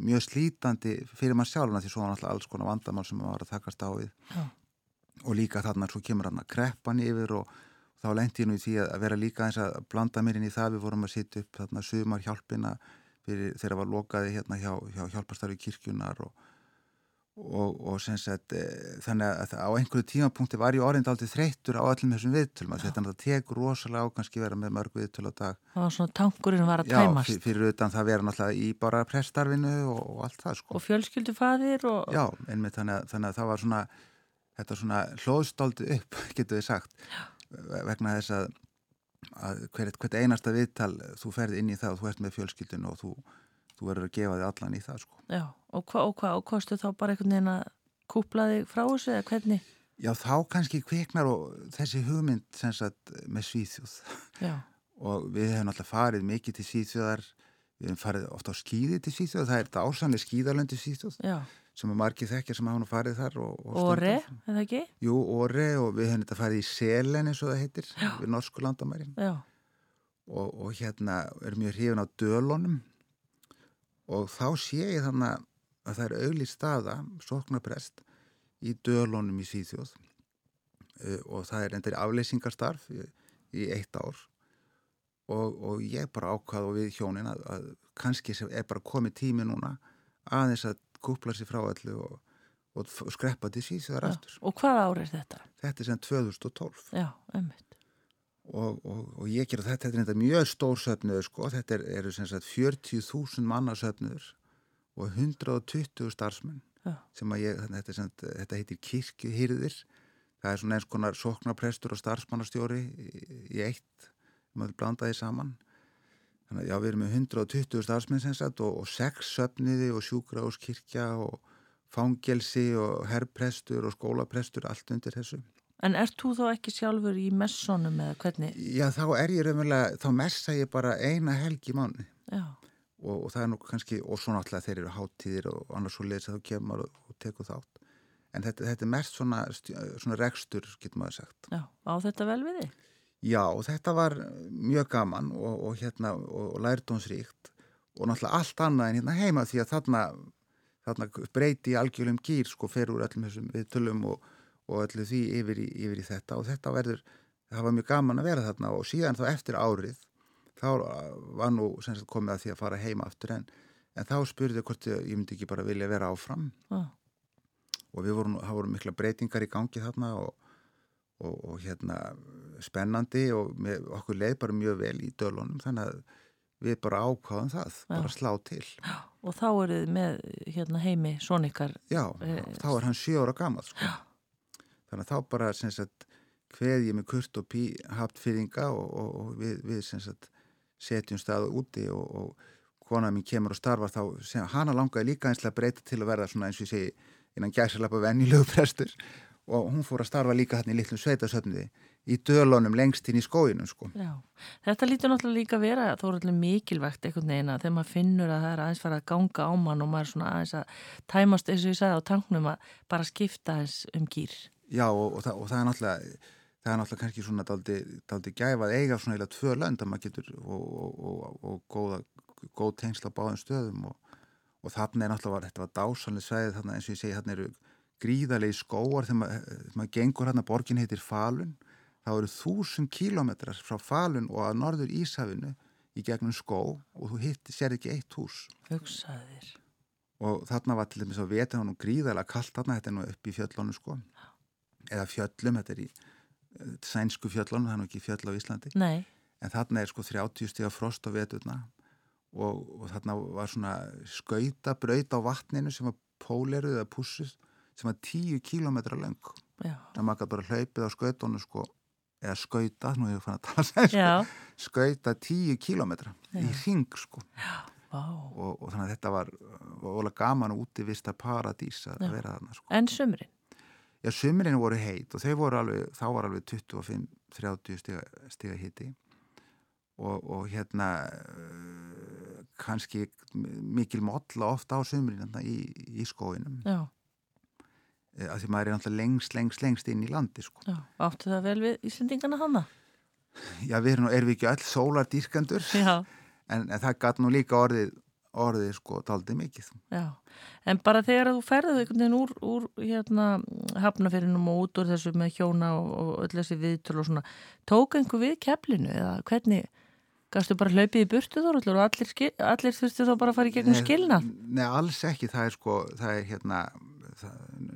mjög slítandi fyrir maður sjálfuna því svo var náttúrulega alls konar vandamál sem maður var að takast á við Já. og líka þarna svo kemur hann að kreppan yfir og þá lendi ég nú í því að vera líka eins að blanda mér inn í það. Við vorum að sitja upp þarna sumar hjálpina fyrir, þegar var lokaði hérna hjá, hjá hjálparstarfi kirkjunar og, og, og sagt, e, þannig að á einhverju tímapunkti var ég orðind aldrei þreyttur á öllum þessum viðtölum. Þetta að tegur rosalega á kannski vera með mörg viðtöl á dag Það var svona tankurinn var að tæmast. Já, fyrir utan það vera náttúrulega í bara pressstarfinu og, og allt það sko. Og fjölskyldufaðir Já, einmitt þannig að, þannig að það var svona þetta svona hlóðstóldi upp, getur við sagt. Já vegna þess að, að hvert, hvert einasta viðtal þú ferð inn í það og þú ert með fjölskyldun og þú, þú verður að gefa þig allan í það sko. Já, og hvað, og hvað, og kostu þá bara einhvern veginn að kúpla þig frá þessu eða hvernig? Já, þá kannski kviknar og þessi hugmynd sem sagt með Svíþjóð. Og við hefum alltaf farið mikið til Svíþjóðar. Við hefum farið ofta á skýði til Svíþjóð það er þetta ásanlega skýðalöndi Svíþjóð. Já sem að margir þekkja sem hafa nú farið þar Óre, er það ekki? Jú, Óre og við höfum þetta farið í Selen eins og það heitir, Já. við norsku landamærin. Og, og hérna er mjög hrifin á dölunum. Og þá sé ég þannig að það er auðlið staða soknaprest í dölunum í Svíþjóð. Uh, og það er endur afleysingarstarf í, í eitt ár. Og, og ég bara ákvað og við hjónin að, að kannski er bara komið tími núna aðeins að kúpla sér frá allu og, og skreppa til síðan aftur. Og hvað ár er þetta? Þetta er sem 2012. Já, ummitt. Og, og, og ég ger þetta, þetta er þetta mjög stór söfnöður sko, þetta er, eru sem sagt 40.000 manna söfnöður og 120 starfsmenn Já. sem að ég, þetta, sem, þetta heitir kirkjuhyrðir, það er svona eins konar soknaprestur og starfsmannastjóri í, í eitt, maður blandaði saman Þannig að já, við erum með 120 starfsmenn sem sagt og, og sex söfniði og sjúkrauskirkja og fangelsi og herrprestur og skólaprestur allt undir þessu. En ert þú þá ekki sjálfur í messonum eða hvernig? Já, þá er ég raunverulega, þá messa ég bara eina helg í mánu. Já. Og, og það er nú kannski, og svo náttúrulega þeir eru háttíðir og annars svo leiðis að þú kemur og, og tekur þátt. En þetta, þetta er mest svona, svona rekstur, getur maður sagt. Já, á þetta vel við þig? Já, þetta var mjög gaman og, og, hérna, og lærdónsríkt og náttúrulega allt annað en hérna heima því að þarna, þarna breyti algjörlum gýr sko fer úr öllum þessum viðtölum og, og öllu því yfir í, yfir í þetta og þetta verður, það var mjög gaman að vera þarna og síðan þá eftir árið þá var nú sagt, komið að því að fara heima aftur en, en þá spurði hvort ég myndi ekki bara vilja vera áfram ah. og við vorum, það voru mikla breytingar í gangi þarna og og, og hérna spennandi og með, okkur leið bara mjög vel í dölunum þannig að við bara ákváðum það, Já. bara slá til Og þá er þið með hérna, heimi sonikar Já, e þá er hann sjö ára gammal sko. þannig að þá bara sagt, ég með kurt og pí haft fyrringa og, og, og við, við sagt, setjum staðu úti og, og kona mín kemur og starfa þá, sem, hana langaði líka einslega breyta til að verða svona eins og ég segi innan gæsalappa venjulegu prestur og hún fór að starfa líka hérna í litlum sveitasöfniði í dölunum lengst inn í skóinum sko. Já, þetta lítur náttúrulega líka að vera þó er allir mikilvægt einhvern veginn að þegar maður finnur að það er aðeins fara að ganga á mann og maður er svona aðeins að tæmast eins og ég sagði á tanknum að bara skipta eins um gýr. Já og, og, það, og það er náttúrulega það er náttúrulega kannski svona daldi, daldi gæfað eiga svona eða tvö lönd að maður getur og, og góða, góð tengsla báðum stöðum og þarna er náttúrulega, þetta var dásanlega sveið þarna eins og ég segi, þarna eru gríðarlegi skóar þegar maður, maður gengur hérna borgin heitir Falun þá eru þúsund kílometrar frá Falun og að norður Ísafinu í gegnum skó og þú hitt, sér ekki eitt hús. Hugsaðir. Og þarna var til dæmis að veta hann og gríðarlega kallt þarna, þetta er nú upp í fjöllónu sko. Eða fjöllum, þetta er í uh, sænsku fjöllónu, það er nú ekki fjöll á Íslandi. Nei. en þarna er sko 30 stíða frost á veturna og, og þarna var svona skauta braut á vatninu sem var póleruð eða pussust sem var tíu kílometra lang það maður bara hlaupið á skautunum sko, eða skauta, nú hefur ég fann að tala sér sko, skauta tíu kílometra í ring sko. Og, og þannig að þetta var ólega gaman og útivista paradís að Já. vera þarna sko. En sömurinn? Já, sömurinn voru heit og voru alveg, þá var alveg 25-30 stiga, stiga hitti og, og hérna kannski mikil modla ofta á sömurinn í, í skóinum Já, að því maður er náttúrulega lengst, lengst, lengst inn í landi sko. já, áttu það vel við Íslandingana hana? Já, við erum, erum við ekki öll sólardýrkandur en, en það gæti nú líka orðið orðið sko daldið mikið já, en bara þegar þú ferðið einhvern veginn úr, úr hérna hafnafyrinum og út úr þessu með hjóna og, og öll þessi viðtölu og svona tók einhver við keflinu eða hvernig gafstu bara hlaupið í burtu þó og allir, allir þurftu þá bara að fara í gegnum skilnað? Nei, alls ekki, það er sko það er hérna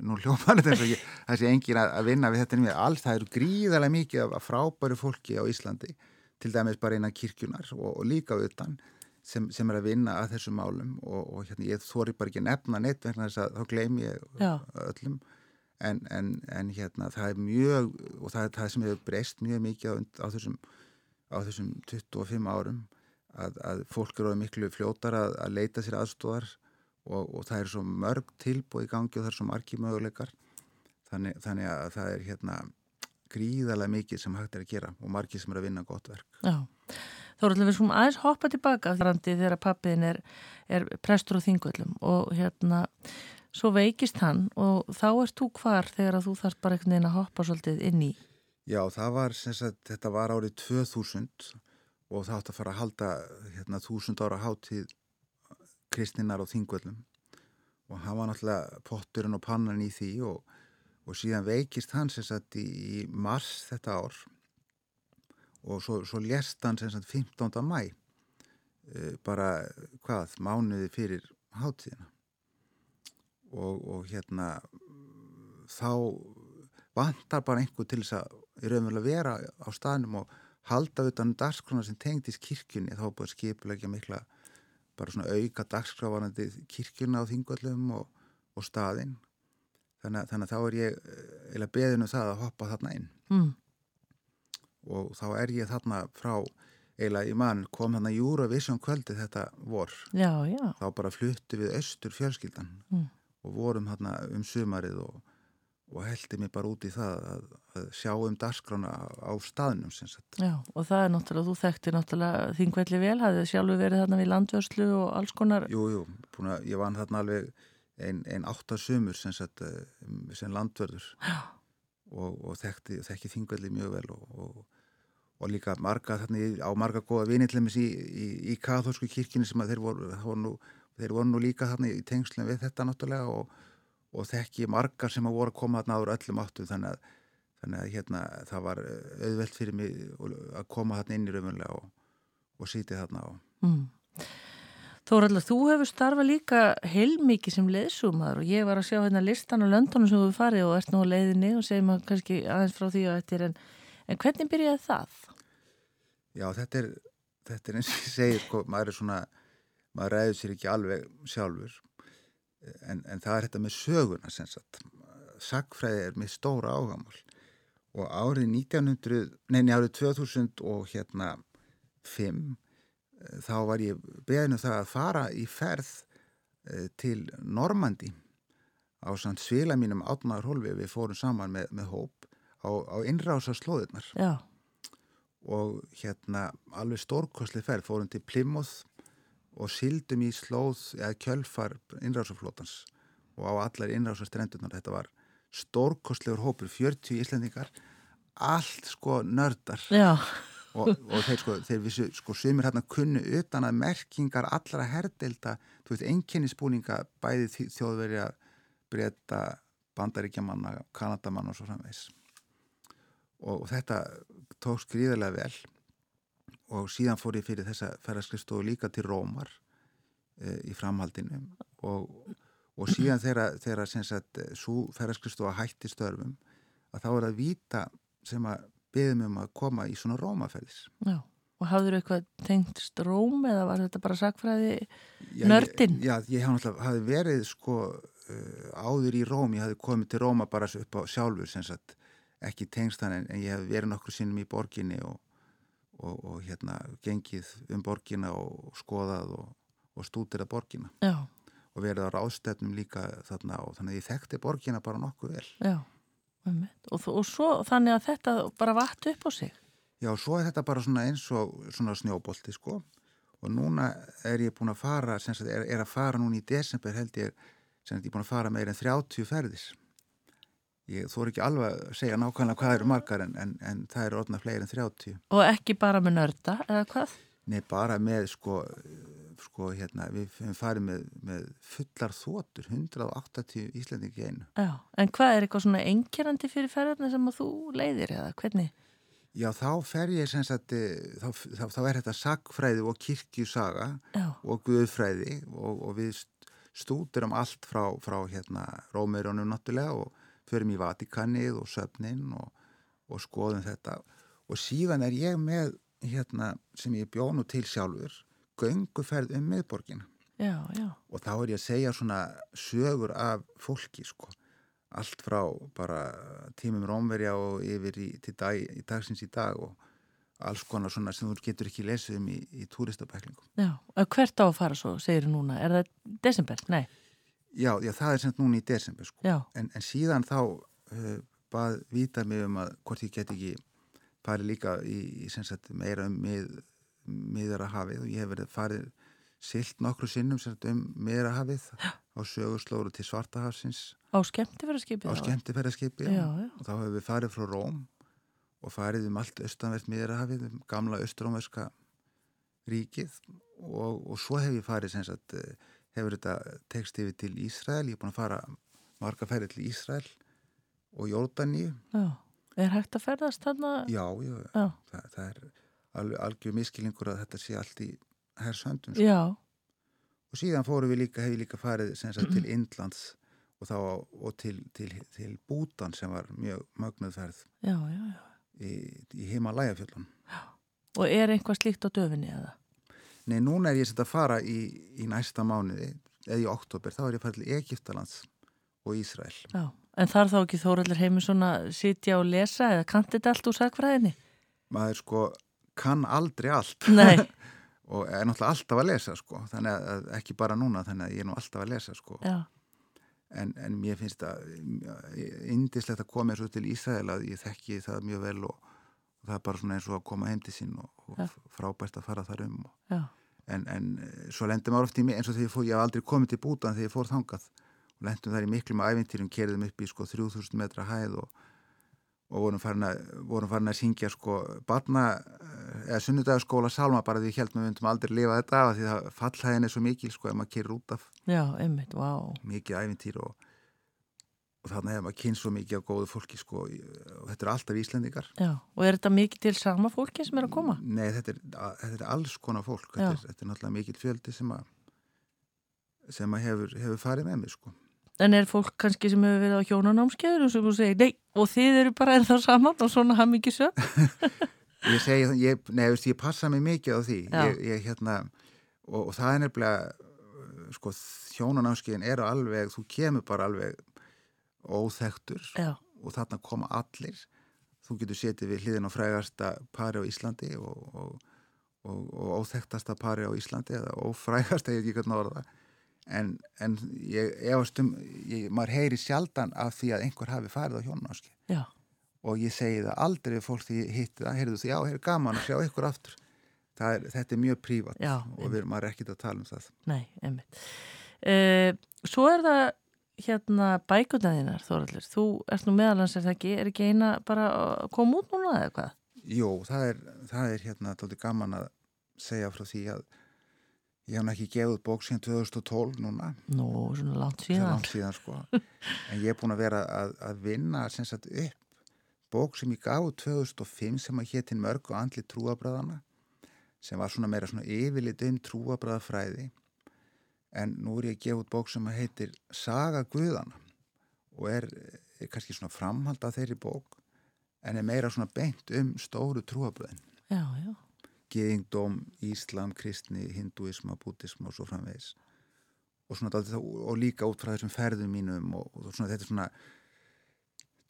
nú hljópar þetta eins og ekki það sé engin að, að vinna við þetta við alls, það eru gríðarlega mikið af frábæru fólki á Íslandi til dæmis bara innan kirkjunar og, og líka utan sem, sem er að vinna að þessum málum. Og, og hérna ég þóri bara ekki nefna neitt vegna þess að þá gleym ég Já. öllum. En, en, en hérna það er mjög og það er það sem hefur breyst mjög mikið á, á, þessum, á þessum 25 árum að, að fólk eru miklu fljótar að, að leita sér aðstóðar og, og það er svo mörg tilbúið í gangi og það er svo margi möguleikar. Þannig, þannig að það er hérna gríðarlega mikið sem hægt er að gera og margi sem er að vinna gott verk. Já, þá er allir við skulum aðeins hoppa tilbaka þegar pappiðin er, er prestur á þingvöllum og hérna svo veikist hann og þá erst þú hvar þegar að þú þarf bara einhvern veginn að hoppa svolítið inn í? Já, það var, sagt, þetta var árið 2000 og það átt að fara að halda hérna 1000 ára hátíð kristninnar á þingvöllum. Og hann var náttúrulega potturinn og pannan í því og, og síðan veikist hann sem sagt í, í mars þetta ár. Og svo, svo lest hann sem sagt 15. mæ e, bara hvað, mánuði fyrir hátíðina. Og, og hérna þá vantar bara einhver til þess að í raunverulega vera á staðnum og halda utan um dagskrona sem tengdist kirkjunni. Þá búið skipulegja mikla bara svona auka dagskrávarandi kirkjuna á þingvallum og, og staðinn þannig, þannig að þá er ég eða beðinu það að hoppa þarna inn mm. og þá er ég þarna frá eila í mann kom þarna Eurovision kvöldi þetta vor Já, já þá bara fluttu við austur fjölskyldan mm. og vorum þarna um sumarið og og heldi mig bara út í það að, að sjá um dagskrána á staðnum. Já, og það er náttúrulega, þú þekkti náttúrulega þingvelli vel, hafið sjálfur verið þarna við landvörslu og alls konar? Jú, jú, búna, ég vann þarna alveg einn ein átta sömur sem, sagt, sem landvörður. Og, og þekkti, þekki þingvelli mjög vel og, og, og líka marga þarna á marga góða vinitlemis í, í, í katholsku kirkini sem þeir voru, voru nú, þeir voru nú líka þarna í tengslum við þetta náttúrulega og og þekki margar sem að voru að koma þarna áður öllum áttum þannig að, þannig að hérna, það var auðvelt fyrir mig að koma þarna inn í raunverulega og, og sýti þarna á. Mm. Þóraldur, þú hefur starfað líka heilmikið sem leðsumar og ég var að sjá hérna listan á löndunum sem þú farið og ert nú á leiðinni og segjum að kannski aðeins frá því að þetta er en, en hvernig byrjaði það? Já, þetta er, þetta er eins og ég segir, sko, maður er svona, maður ræður sér ekki alveg sjálfur en, en það er þetta með söguna sem sagt. Sagfræði er með stóra ágamál og árið 1900, neini árið 2000 og hérna 5 þá var ég beðinu það að fara í ferð til Normandi á svila mínum átnaður hólfi við fórum saman með, með hóp á, á innrása slóðirnar Já. og hérna alveg stórkosli ferð fórum til Plymouth og sildum í slóð eða kjölfar innrásaflótans og á allar innrásastrendunar þetta var stórkostlegur hópur 40 íslendingar allt sko nördar. Og, og þeir sko, þeir vissu, sko sumir hérna kunnu utan að merkingar allra herdelda, þú veist, enginnispúninga bæði þjóðverja breyta bandaríkjamanna kanadamann og svo framvegs og, og þetta tók skriðarlega vel og síðan fór ég fyrir þessa ferðarskristofu líka til Rómar e, í framhaldinu og, og síðan þegar, svo ferðarskristofa hætti störfum að þá er að vita sem að beðum um að koma í svona Rómaferðis. Já, og hafður eitthvað tengst Róm eða var þetta bara sakfræði nördin? Já, ég, ég haf, hafði verið sko uh, áður í Róm, ég hafði komið til Róma bara upp á sjálfur sem sagt ekki tengst hann en, en ég hef verið nokkur sinnum í borginni og, og, og hérna gengið um borginna og skoðað og, og stútirað borginna. Já. Og verið á ráðstefnum líka þarna og þannig að ég þekkti borginna bara nokkuð vel. Já. Og, og svo þannig að þetta bara vatt upp á sig Já, svo er þetta bara svona eins og svona snjóbolti sko og núna er ég búin að fara sagt, er, er að fara núna í desember held ég sem ég er búin að fara meir en 30 ferðis ég þór ekki alveg að segja nákvæmlega hvað eru margar en, en, en það eru orðna fleiri en 30 Og ekki bara með nörda eða hvað? Nei, bara með sko, sko hérna, við farið með, með fullar þótur, 180 Íslandingi einu. Já, en hvað er eitthvað svona engjörandi fyrir ferðarna sem þú leiðir eða hvernig? Já, þá fer ég sem sagt, þá, þá, þá er þetta sagfræði og kirkjusaga Já. og guðfræði og, og við stúdurum allt frá, frá hérna Rómeirónum náttúrulega og förum í Vatikannið og söfnin og, og skoðum þetta og síðan er ég með hérna sem ég bjónu til sjálfur gönguferð um miðborgina já, já. og þá er ég að segja svona sögur af fólki sko allt frá bara tímum rómverja og yfir í, dag, í dagsins í dag og alls konar svona sem þú getur ekki lesið um í, í túristabæklingum. Já, hvert á að fara svo, segir þú núna? Er það desember? Nei. Já, já það er sem núna í desember sko. En, en síðan þá uh, bað vita mig um að hvort ég get ekki farið líka í, í sagt, meira um mið, miðara hafið og ég hef verið farið silt nokkru sinnum sagt, um miðara hafið á sögurslóru til Svartahafsins. Á skemmtifæraskipi á skemmtifæraskipi og þá hefur við farið frá Róm og farið um allt austanvert miðara hafið um gamla austrómerska ríkið. Og, og svo hef ég farið sagt, hefur þetta tekst yfir til Ísrael ég er búin að fara marga ferið til Ísrael og Jórdaníu Já Er hægt að ferðast þarna? Já, já, já. Það, það er alveg algjör miskilingur að þetta sé allt í hersöndum. Sko. Já. Og síðan fórum við líka, hefur líka farið sagt, til Indlands og, þá, og til, til, til Bútan sem var mjög mögnuðferð já, já, já. í, í Himalæjafjöldun. Og er einhvað slíkt á döfinni eða? Nei, núna er ég sett að fara í, í næsta mánuði, eða í oktober, þá er ég farið til Egiptalands og Ísrael. Já. En þar þá ekki Þóraldur Heimisson að sitja og lesa eða kanti þetta allt úr sagfræðinni? Maður sko kann aldrei allt Nei og er náttúrulega alltaf að lesa sko þannig að ekki bara núna þannig að ég er nú alltaf að lesa sko en, en mér finnst það indislegt að koma eins og til Ísæðil að ég þekki það mjög vel og það er bara svona eins og að koma heim til sín og, og frábært að fara þar um og, en, en svo lendir maður oft í mig eins og þegar ég fór, ég haf aldrei komið til bútan þegar ég fór þangað. Og lendum þar í miklum ævintýrum, kerðum upp í sko 3000 metra hæð og, og vorum farin að, vorum farin að syngja sko barna eða sunnudagaskóla salma bara því heldum við vundum aldrei lifa þetta af því það fallhæðin er svo mikil sko ef maður kerur út af. Já, einmitt, wow. mikið ævintýr og, og þannig hefur maður kynst svo mikið á góðu fólki sko og þetta er alltaf íslendingar Já, og er þetta mikið til sama fólki sem er að koma? Nei, þetta er, þetta er alls konar fólk þetta er, þetta er náttúrulega mikið fjöldi sem að sem að hefur, hefur farið með mig sko En er fólk kannski sem hefur verið á hjónanámskeiður og sem þú segir, nei, og þið eru bara ennþá saman og svona haf mikið sög? ég segi, ég, nei, veist, ég passa mig mikið á því. Ég, ég, hérna, og, og það er nefnilega, sko, hjónanámskeiðin eru alveg, þú kemur bara alveg óþektur Já. og þarna koma allir. Þú getur setið við hliðin á frægasta pari á Íslandi og, og, og óþektasta pari á Íslandi eða ófrægasta, ég veit ekki hvernig orða en, en ég efast um ég, maður heyri sjaldan af því að einhver hafi farið á hjónanáski og ég segi það aldrei fólk því hitti það, heyrðu þú, já, er gaman að sjá ykkur aftur. Er, þetta er mjög prívat og við erum að rekkit að tala um það. Nei, einmitt. Uh, Svo er það hérna bækundæðinar, Þóraldur þú ert nú meðalans er það ekki, er ekki eina bara að koma út núna eða hvað? Jó, það er, það er hérna tótið gaman að segja frá því að Ég hef ekki gefið bók síðan 2012 núna. Nú, svona langt síðan. Langt síðan, sko. en ég er búin að vera að, að vinna sagt, upp bók sem ég gaf 2005 sem að héttin mörg og andli trúabræðana sem var svona meira svona yfirlit um trúabræðafræði en nú er ég að gefa út bók sem heitir Saga Guðana og er, er kannski svona framhald af þeirri bók en er meira svona beint um stóru já geðingdóm, íslam, kristni, hinduisma, bútism og svo framvegis. Og, svona, og líka út frá þessum ferðum mínum og, og svona, þetta er svona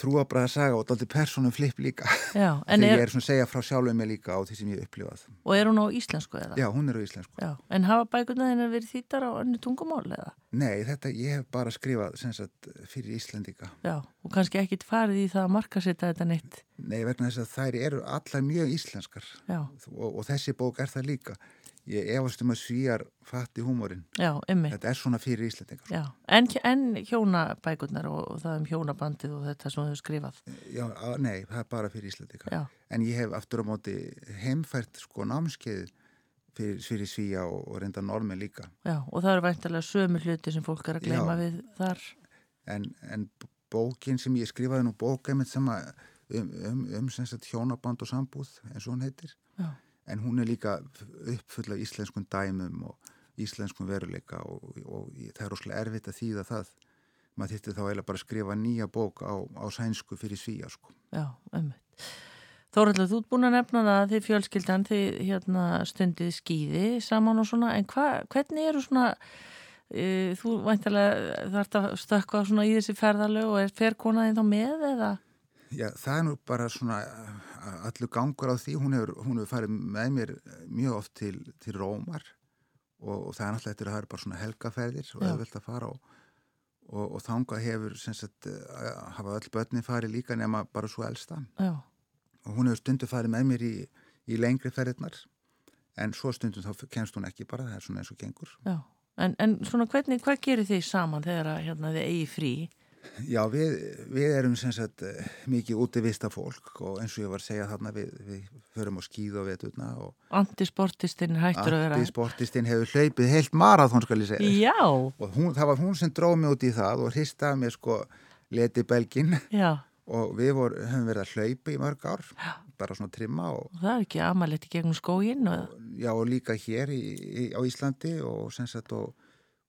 trúabræða saga og daldi personum flip líka. Já, þegar er... ég er svona að segja frá sjálfuð mig líka á því sem ég upplifað. Og er hún á íslensku eða? Já, hún er á íslensku. Já, En hafa bækurna þennar verið þýttar á önnu tungumál eða? Nei, þetta ég hef bara skrifað sagt, fyrir Íslendika Já, og kannski ekkit farið í það að markasetta þetta neitt. Nei, vegna þess að þær eru allar mjög íslenskar. Og, og þessi bók er það líka ég efast um að svíjar fatti húmórin. Já, ymmi. Þetta er svona fyrir Íslandingar. Já, en, en hjónabækurnar og, og það um hjónabandið og þetta sem hefur skrifað. Já, að, nei, það er bara fyrir Íslandingar. Já, En ég hef aftur á móti heimfært sko námskeið fyrir, fyrir svíja og, og reynda normi líka. já, og það eru væntalega sömu hluti sem fólk er að gleyma við þar. En, en bókin sem ég skrifaði nú einmitt sem að um, um, um sagt hjónaband og sambúð eins og hún heitir. Já, En hún er líka uppfull af íslenskun dæmum og íslenskun veruleika og, og, og það er rosalega erfitt að þýða það. Maður þýtti þá eiginlega bara að skrifa nýja bók á, á sænsku fyrir svíja sko. já, ymmi. Þóraldur, þú ert búin að nefna það að þið fjölskyldan, þið hérna, stundið skýði saman og svona, en hva, hvernig eru svona, e, þú væntalega þarf að stökka svona í þessi ferðalög og er ferkonaðin þá með eða? Já, það er nú bara svona uh, allur gangur á því, hún hefur, hún hefur farið með mér mjög oft til, til Rómar og, og það er náttúrulega eftir að það er bara svona helgaferðir og auðvelt að fara og, og, og þanga hefur sagt, uh, hafa öll börnin farið líka nema bara svo elsta Já, og hún hefur stundu farið með mér í, í lengri ferðirnar en svo stundum þá kemst hún ekki bara, það er svona eins og gengur. já. En, en svona hvernig, hvað gerir þið saman þegar að hérna, þið eigi frí? Já, við, við erum sem sagt eh, mikið útivista fólk og eins og ég var að segja þarna við, við förum á skíð og veturna og Antisportistinn hættur að vera... Antisportistinn hefur hlaupið heilt marathón skal ég segja. Já, og hún, það var hún sem dróð mig út í það og hristaði mér sko leti belgin já, og við vor, höfum verið að hlaupa í mörg ár bara svona trimma og, og það er ekki amalegt í gegnum skóginn og... já, og líka hér í, í, á Íslandi og sem sagt og,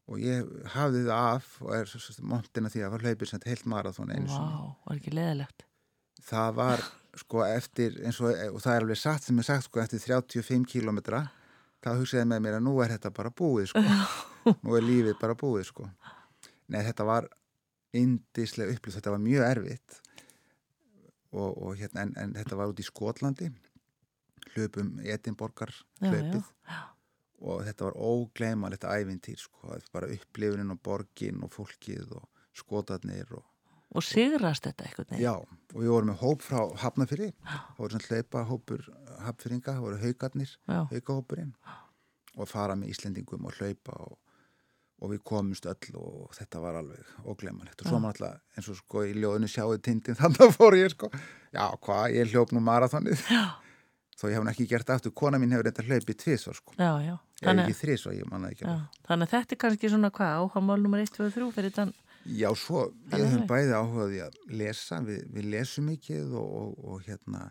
og ég hafði það af og er montina því að var hlaupið sem heilt marathón einu Vá, sinni var ekki leðilegt. það var sko eftir og, og það er alveg satt sem er sagt sko eftir 35 kílometra þá hugsaði með mér að nú er þetta bara búið sko. Nú er lífið bara búið sko. Nei þetta var indislega upplýst, þetta var mjög erfitt. Og, og hérna en, en þetta var út í Skotlandi hlupum Edinborgar Já, hlaupið já. Og þetta var ógleymanlegt ævintýr sko, bara upplifunin og borgin og fólkið og skotarnir og Og sigrast þetta eitthvað nefn. Já, og við vorum með hóp frá Hafnafyrir, það voru svona hlaupa hópur Hafnfyringa, það voru haugarnir, Já. haugahópurinn og fara með Íslendingum og hlaupa og, og við komumst öll og þetta var alveg óglemanlegt og svo maður alltaf eins og sko í ljóðinu sjáðu tindin þannig að fór ég sko, já hvað, ég hljóp nú marathonið, þó ég hef hann ekki gert aftur, kona mín hefur reynda hlaupið tvísvar sko, Já, já. hef ekki þrísvar, ég manna ekki já. Þannig að þetta er kannski svona hvað, áhagamál nummer 1, 2 og 3 fyrir þann. Já, svo við höfum bæði áhugaði að lesa, við, við lesum mikið og, og, og hérna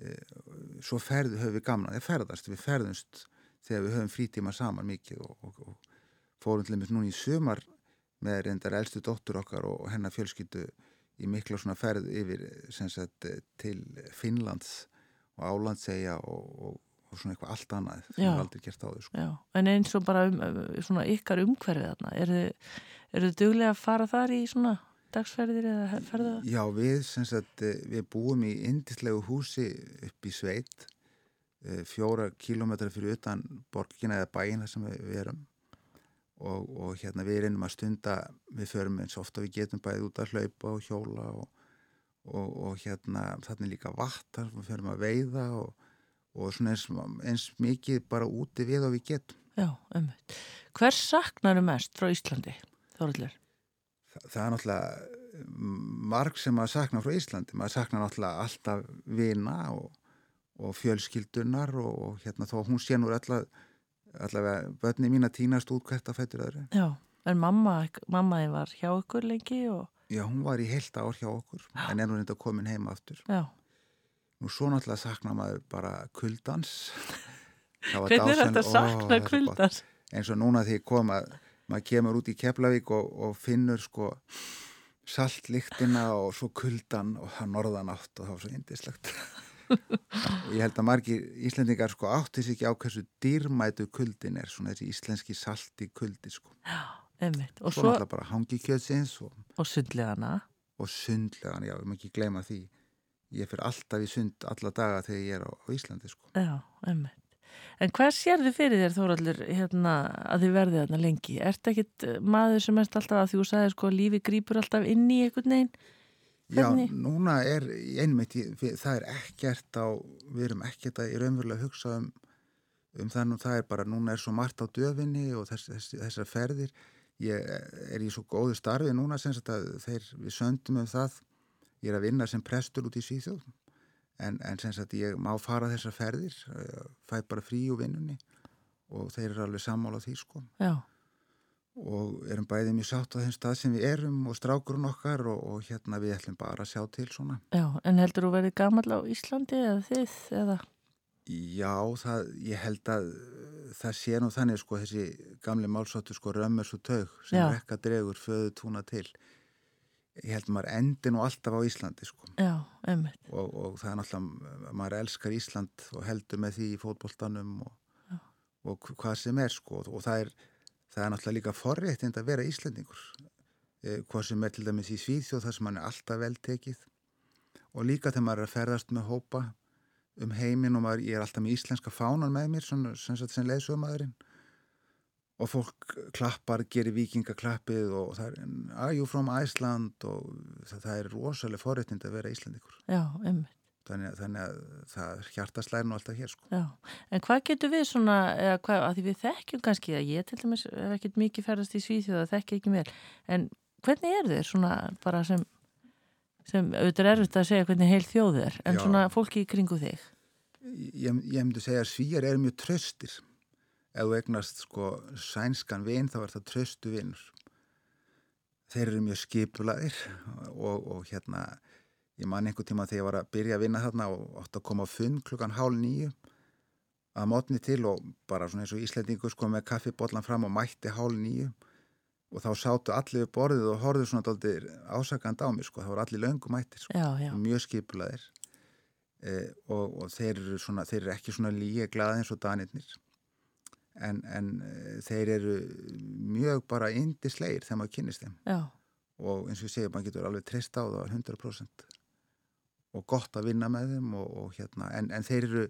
e, svo ferðu höfum við gamna, við ferðast, við ferðumst þegar við höfum frítíma saman mikið og, og, og fórum til dæmis núna í sumar með reyndar elstu dóttur okkar og hennar fjölskyldu í mikla svona ferð yfir sem sagt til Finnlands og Álandsegja og, og, og svona eitthvað allt annað sem við aldrei gert á þau sko. En eins og bara um, um, svona ykkar umhverfið þarna. Eru þið, þið duglega að fara þar í svona dagsferðir eða ferða? Já, við, sem sagt, eh, við búum í indislegu húsi upp í sveit, eh, fjóra kílómetra fyrir utan borgina eða bæina sem við, við erum og, og hérna við reynum að stunda, við förum eins ofta við getum bæðið út að hlaupa og hjóla og, og, og hérna þannig líka vattar, við förum að veiða og, og svona eins, eins mikið bara úti við og við getum. Já, um. Hvers saknaru mest frá Íslandi, Þorallur? það, það er náttúrulega marg sem maður saknar frá Íslandi maður saknar náttúrulega alltaf vina og, og fjölskyldunar og, og hérna þó hún sé nú allavega börni mín að týnast út hvert að fættur öðru Já, en mamma, mammaði var hjá ykkur lengi og, já hún var í heilt ár hjá okkur en er nú reynda komin heima aftur. Já, nú svo náttúrulega saknar maður bara kuldans. Hvernig er þetta að sakna kvöldars? eins og núna því ég kom að maður kemur út í Keflavík og, og finnur sko saltlíktina og svo kuldan og það norðan átt og það var svo indislegt og ég held að margir Íslendingar sko áttis ekki á hversu dýrmætu kuldin er svona þessi íslenski salti kuldi sko Einmitt. Og svo svo, náttúrulega bara hangi kjötsins og, og sundlegana. og sundlegan, já, við maður ekki gleyma því ég fyrir alltaf í sund alla daga þegar ég er á, á Íslandi sko Já, einmitt. En hvað sérðu fyrir þér, Þóraldur, hérna, að þið verðið þarna lengi? Ertu ekkit eh, maður sem erst alltaf að því þú sagði sko lífi grýpur alltaf inn í einhvern veginn? Já, núna er einmitt, það er ekkert á, við erum ekkert að í raunverulega hugsa um, um þannig það er bara, núna er svo margt á döfinni og þess, þess, þessar ferðir ég er í svo góðu starfi núna sem þeir, við söndum um það ég er að vinna sem prestur út í Svíþjóð en, en sem að ég má fara þessar ferðir eh, fæ bara frí úr vinnunni og þeir eru alveg sammála því sko Já. og erum bæðið mjög sátt á þeim stað sem við erum og strákurinn okkar og, og hérna við ætlum bara að sjá til svona Já, en heldur þú verið gammal á Íslandi eða þið eða? Já, það, ég held að það sé nú þannig sko þessi gamli málsóttu sko römmur svo taug sem Já. rekka dregur föðu túna til. Ég held maður endi nú alltaf á Íslandi sko. Já, og, og það er náttúrulega, maður elskar Ísland og heldur með því í fótboltanum og, og hv- hvað sem er sko. Og það er, það er náttúrulega líka forréttind að vera Íslandingur eh, hvað sem er til dæmis í Svíþjóð þar sem hann er alltaf veltekið og líka þegar maður er að ferðast með hópa um heiminn og maður, ég er alltaf með íslenska fánan með mér sem, sagt sem leiðsögumæðurinn og fólk klappar, gerir vikingaklappið og það er, are you from Iceland og það, það er rosalega forréttind að vera Íslandingur Já, einmitt. þannig, þannig að það er hjartaslæri nú alltaf hér sko. Já, en hvað getur við svona, eða hvað, að því við þekkjum kannski, að ég til dæmis hef ekkert mikið ferðast í Svíþjóða, þekki ekki vel, en hvernig er þeir svona bara sem, sem auðvitað er erfitt að segja hvernig heil þjóð er, en Já. svona fólki í kringu þig? ég, ég myndi segja að svíjar eru mjög tröstir ef þú egnast sko sænskan vin þá er það tröstu vinnur þeir eru mjög skipulaðir og, og hérna ég man einhver tíma þegar ég var að byrja að vinna þarna og átt að koma á fund klukkan hálf nýju að mótni til og bara svona eins og Íslandingur sko með kaffibotlan fram og mætti hálf nýju og þá sátu allir við borðið og horfðu svona dálítið ásakand á mig sko, það voru allir löngum mættir sko. Já, já, mjög skipulaðir eh, og, og þeir, eru svona, þeir eru ekki svona líka glaði eins og danirnir. En, en eh, þeir eru mjög bara indisleir þegar maður kynist þeim. Já, og eins og ég segi, maður getur alveg treyst á það 100% og gott að vinna með þeim og, og hérna, en, en þeir eru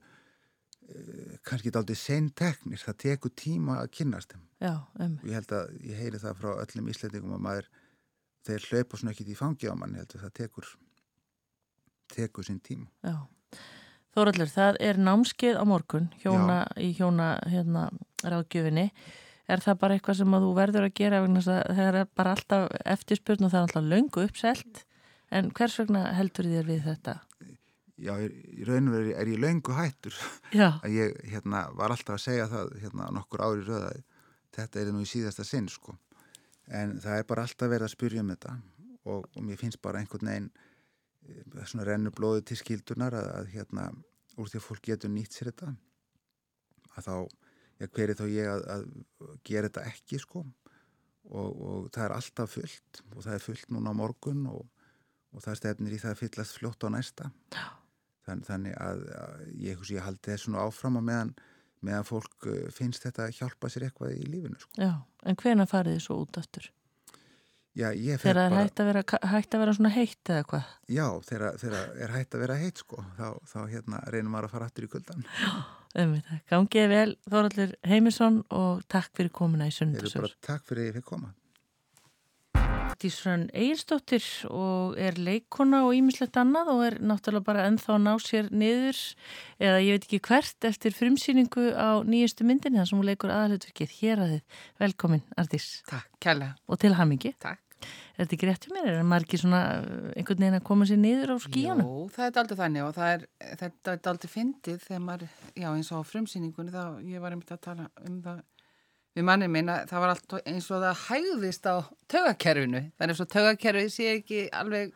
kannski aldrei seinteknir, það tekur tíma að kynnast þeim já, einmitt. og ég held að ég heyri það frá öllum íslendingum að maður, þeir hlaupa svona ekkit í fangi á mann, ég held að það tekur tekur sinn tíma Já. Þóraldur, það er námskeið á morgun hjóna, í hjóna hérna, ráðgjöfinni. Er það bara eitthvað sem að þú verður að gera vegna það er bara alltaf eftirspurn og það er alltaf löngu uppselt en hvers vegna heldur þér við þetta? Já, í raun og veru er ég löngu hættur. Já, að ég hérna, var alltaf að segja það hérna, nokkur ári röða þetta er nú í síðasta sinn sko. en það er bara alltaf verið að spyrja um þetta. Og, og mér finnst bara einhvern veginn eh, svona rennu blóði til skildunar að, að hérna úr því að fólk getur nýtt sér þetta að þá, já, hver er þá ég að, að gera þetta ekki sko? Og, og það er alltaf fullt og það er fullt núna á morgun og, og það stefnir í það að fyllast fljótt á næsta Þann, þannig að, að ég, hugsi, ég haldi þessu nú áfram og meðan, meðan fólk uh, finnst þetta að hjálpa sér eitthvað í lífinu sko. já, en hvena farið þið svo út aftur? Já, ég fer Þegar það er bara, hægt að vera, að svona heitt eða hvað? já, þegar, þegar er hægt að vera heitt sko, þá, þá hérna reynum maður að fara aftur í kuldan. Umvitað, gangið vel Þóraldur Heimisson og takk fyrir komuna í bara takk fyrir að ég fikk koma. Dísrönn Egilsdóttir og er leikona og ímislegt annað og er náttúrulega bara ennþá að ná sér niður eða ég veit ekki hvert eftir frumsýningu á nýjustu myndinni þar sem hún leikur aðalutverkið hér að þið. Velkomin, Ardís, Takk, kærlega. og til hamingi. Takk. Er þetta ekki rétt hjá mér? Er margir svona uh, einhvern veginn að koma sér niður á skíjana? Jó, það er aldrei þannig og er, þetta er aldrei fyndið þegar maður, já eins og á frumsýningunni þá ég var einmitt að tala um það við mannið minna, það var allt eins og það hægðist á er eins og taugakerfið sé ekki alveg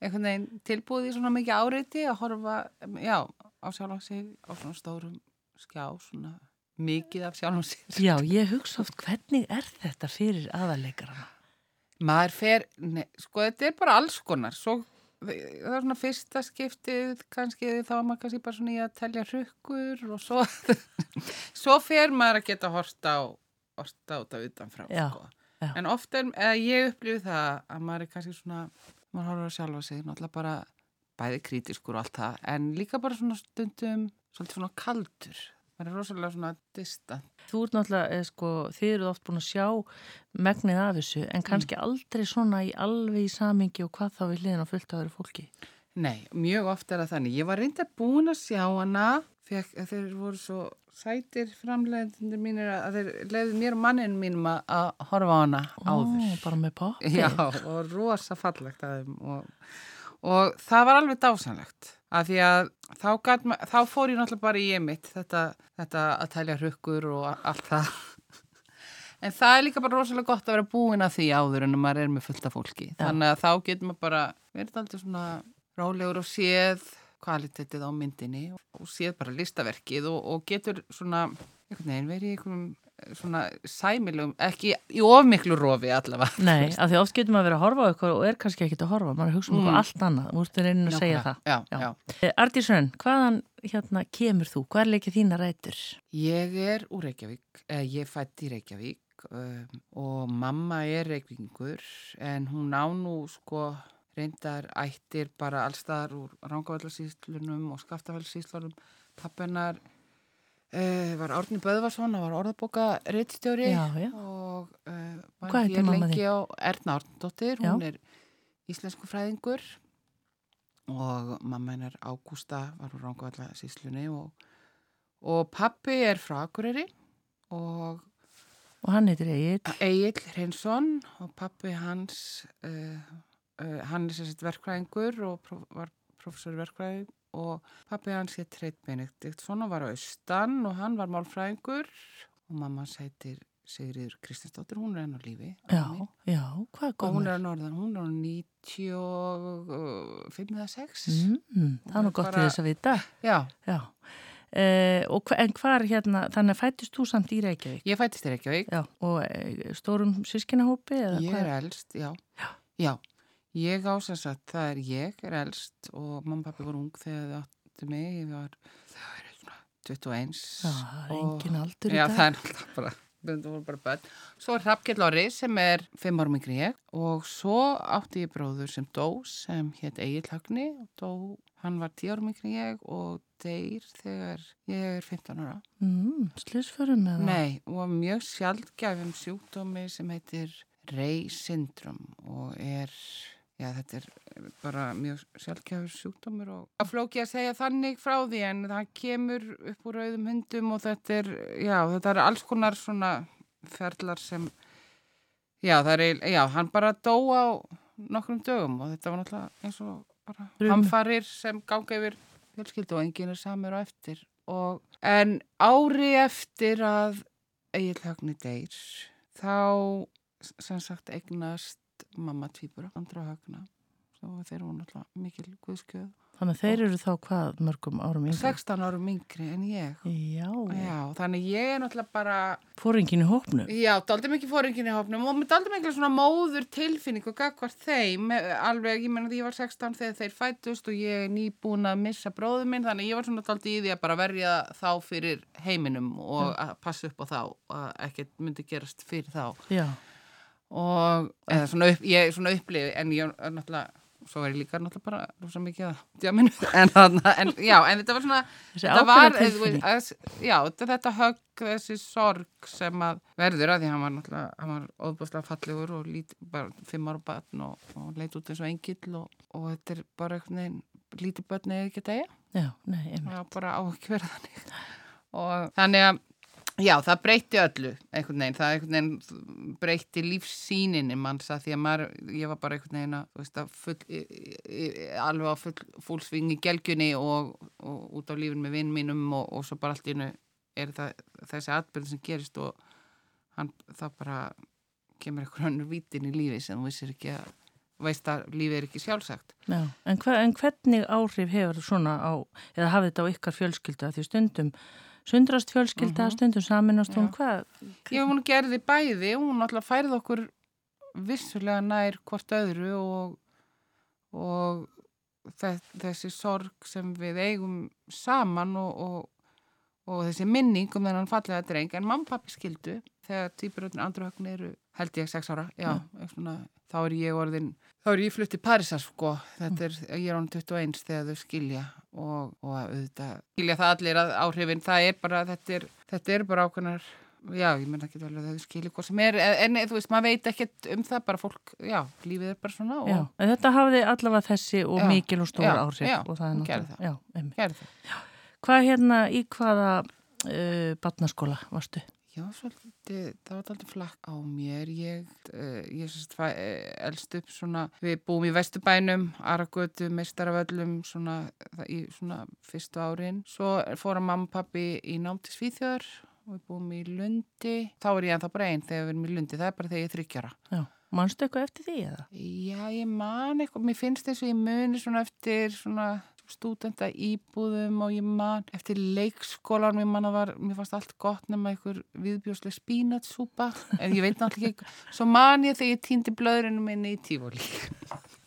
einhvern veginn tilbúið í svona mikið áreiti að horfa, já, á sjálf á sig á svona stórum skjá, svona mikið af sjálf á sig. Já, ég hugsa oft hvernig er þetta fyrir aðalegarana? Maður fer, ne, sko þetta er bara alls konar, svo það er svona fyrsta skiptið kannski þá er maður kannski bara svona í að telja hrukkur og svo, svo fer maður að geta horta á, horta á þetta utanfrá, sko. En oft er, eða ég upplifi það að maður er kannski svona, maður horfður að sjálfa sig, náttúrulega bara bæði krítiskur og allt það, en líka bara svona stundum, svolítið svona kaldur, maður er rosalega svona distant. Þú ert náttúrulega, eh, sko, þið eru oft búin að sjá megnið af þessu en kannski aldrei svona í alveg í samingi og hvað þá við hliðin á fullt að vera fólki. Nei, mjög oft er það þannig. Ég var reyndar búin að sjá hana, fekk, þeir voru svo sætir framleiðindir mínir að þeir leiði mér og manninu mínum að, að horfa á hana áður. Ó, bara með poppi. Já, og rosa fallegt að þeim og, og það var alveg dásanlegt. Af því að þá, gat, þá fór ég náttúrulega bara í ég mitt, þetta, þetta að tælja hrukkur og allt það. En það er líka bara rosalega gott að vera búin að því áður en maður er með fullta fólki. Já. Þannig að þá getur maður bara verið aldrei svona rálegur og séð kvalitetið á myndinni og séð bara listaverkið og, og getur svona, einhvern veginn, verið í einhverjum eh, svona sæmilum, ekki í ofmiklu rofi allavega. Nei, af því oft getur maður verið að horfa á eitthvað og er kannski ekkit að horfa, maður hugsa um Mm. eitthvað allt annað, þú ert reyninu að segja það. Já, Já. já. Eh, Arndísson, hvaðan hérna kemur þú? Hvað er leikið þína rætur? Ég er úr Reykjavík, eh, ég fætt í Reykjavík um, og mamma er reykvingur en hún á nú sko reyndar ættir bara allstaðar úr Rangavallarsýslunum og Skaftafellssýslunum. Pappennar uh, var Árni Böðvarsson, hann var orðabóka reittstjóri og uh, hér mamma lengi á Erna Árnadóttir, hún er íslensku fræðingur og mamma hennar Ágústa var úr Rangavallarsýslunni og, og pappi er frá Akureyri og Og hann heitir Egil. Egil Hreinsson og pappi hans, uh, uh, hann er sérst verkfræðingur og próf, var professor í verkfræði og pappi hans hétt Hreit Benediktsson og var á austan og hann var málfræðingur og mamma heitir Sigriður Kristinsdóttir, hún er enn á lífi. Já, mín. já, hvað er Og hún er á norðan, hún er á 95 eða 6. Mm, það er nú er gott bara- þess að vita. Já, Já. Eh, og, hva- en hvar hérna, þannig að fættist þú samt í Reykjavík? ég fættist í Reykjavík. Já. Og e, stórum sískinahópi? Ég hvað? er elst, já. Já. Ég á sem sagt, það er ég er elst og mamma og pappi voru ung þegar þau áttu mig. Ég var, það er svona 21. Já, það er engin aldur í Já, dag. það er alltaf bara, það voru bara börn. Svo er Hrafkell Orri sem er fimm árum yngri ég og svo átti ég bróður sem dó sem hétt Egil Högni og dó, hann var tíu árum yngri ég og deyr þegar ég er 15 ára. Mm, Slisförum eða? Nei, og mjög sjaldgæfum sjúkdómi sem heitir Rey syndrom og er, já þetta er bara mjög sjaldgæfur sjúkdómur og það flóki að segja þannig frá því en það kemur upp úr auðum hundum og þetta er, já þetta er alls konar svona ferlar sem, já það er, já hann bara dó á nokkrum dögum og þetta var náttúrulega eins og bara Bruna. hamfarir sem ganga yfir fjölskyldu og enginn er samur á eftir og en ári eftir að Egil Högni deyr þá sem sagt eignast mamma tvíbura, andra Högna. Og þeir eru náttúrulega mikil guðskjöð Þannig að þeir eru þá hvað mörgum árum yngri? 16 árum yngri en ég. Já, já, þannig ég er náttúrulega bara fóringin í hópnum. já, daldi mikið fóringin í hópnum og daldi mikið svona móður tilfinning og gagvart þeim. Alveg, ég menna því ég var 16 þegar þeir fættust og ég er nýbúin að missa bróðu minn, þannig ég var svona daldi í því að bara verja þá fyrir heiminum og að passa upp á þá að ekkert myndi gerast fyrir þá. Já, og eða svona, upp, ég svona upplifi en ég er náttúrulega svo er ég líka náttúrulega bara rosa mikið að djáminu en, en já, en þetta var svona þetta var, að, já, þetta, högg þessi sorg sem að verður að því hann var náttúrulega, hann var óbúslega fallegur og lít, bara fimm ára barn og, og leit út eins og engill og, og þetta er bara einhvern veginn lítið börn eða ekki að deyja. Já, nei, einmitt. það bara á ekki verið þannig. Og þannig að já, það breytti öllu einhvern veginn, það einhvern veginn breytti lífsýninni manns að því að maður, ég var bara einhvern veginn að, þú veist, að full, alveg á full, fúlsving í gelgjunni og, og út á lífin með vinn mínum og, og svo bara allt í innu er það þessi atbyrð sem gerist og hann, það bara kemur einhvern önnur vítin í lífi sem vissir ekki að veist að lífið er ekki sjálfsagt. Já, en, hva, en hvernig áhrif hefur svona á, eða hafið þetta á ykkar fjölskyldu? Að því stundum sundrast fjölskylda, Mhm. stundum saminast Já. hvað? Já, hún gerði bæði, hún alltaf færði okkur vissulega nær hvort öðru og, og þe- þessi sorg sem við eigum saman og, og, og þessi minning um þennan fallega dreng, en mamma og pappi skildu þegar týpuröðin andru högn eru held ég sex ára, já, svona, þá er ég orðin, þá er ég flutt til Parísar sko, þetta er, ég er án 21 þegar þau skilja og, og að auðvitað skilja það allir að áhrifin, það er bara, þetta er, þetta er bara ákveðnar já, ég menna ekki vel að þau skilir hvað sem er, en, þú veist, maður veit ekkert um það, bara fólk, já, lífið er bara svona og Já, en þetta hafði allavega þessi og Já, mikil og stór já, áhrif já, og það er náttúrulega-. Hvað hérna, í hvaða uh, batnaskóla varstu? Já, svolítið, það var alltaf flakk á mér, ég, uh, ég uh, elst upp svona, við búum í Vesturbænum, Aragötu, Meistaravöllum, svona, það, í svona fyrstu árin. Svo fóra mamma og pappi í nám til Svíþjóðar og við búum í Lundi. Þá er ég ennþá bara einn þegar við erum í Lundi, það er bara þegar ég er þryggjara. Já, manstu eitthvað eftir því eða? Já, ég man eitthvað, mér finnst þess að ég muni svona eftir svona stúdenda íbúðum og ég man eftir leikskólan, ég man að var, mér fannst allt gott nema einhver viðbjóslega spínatsúpa, en ég veit náttúrulega ekki, svo man ég þegar ég týndi blöðurinn minni í tífóli.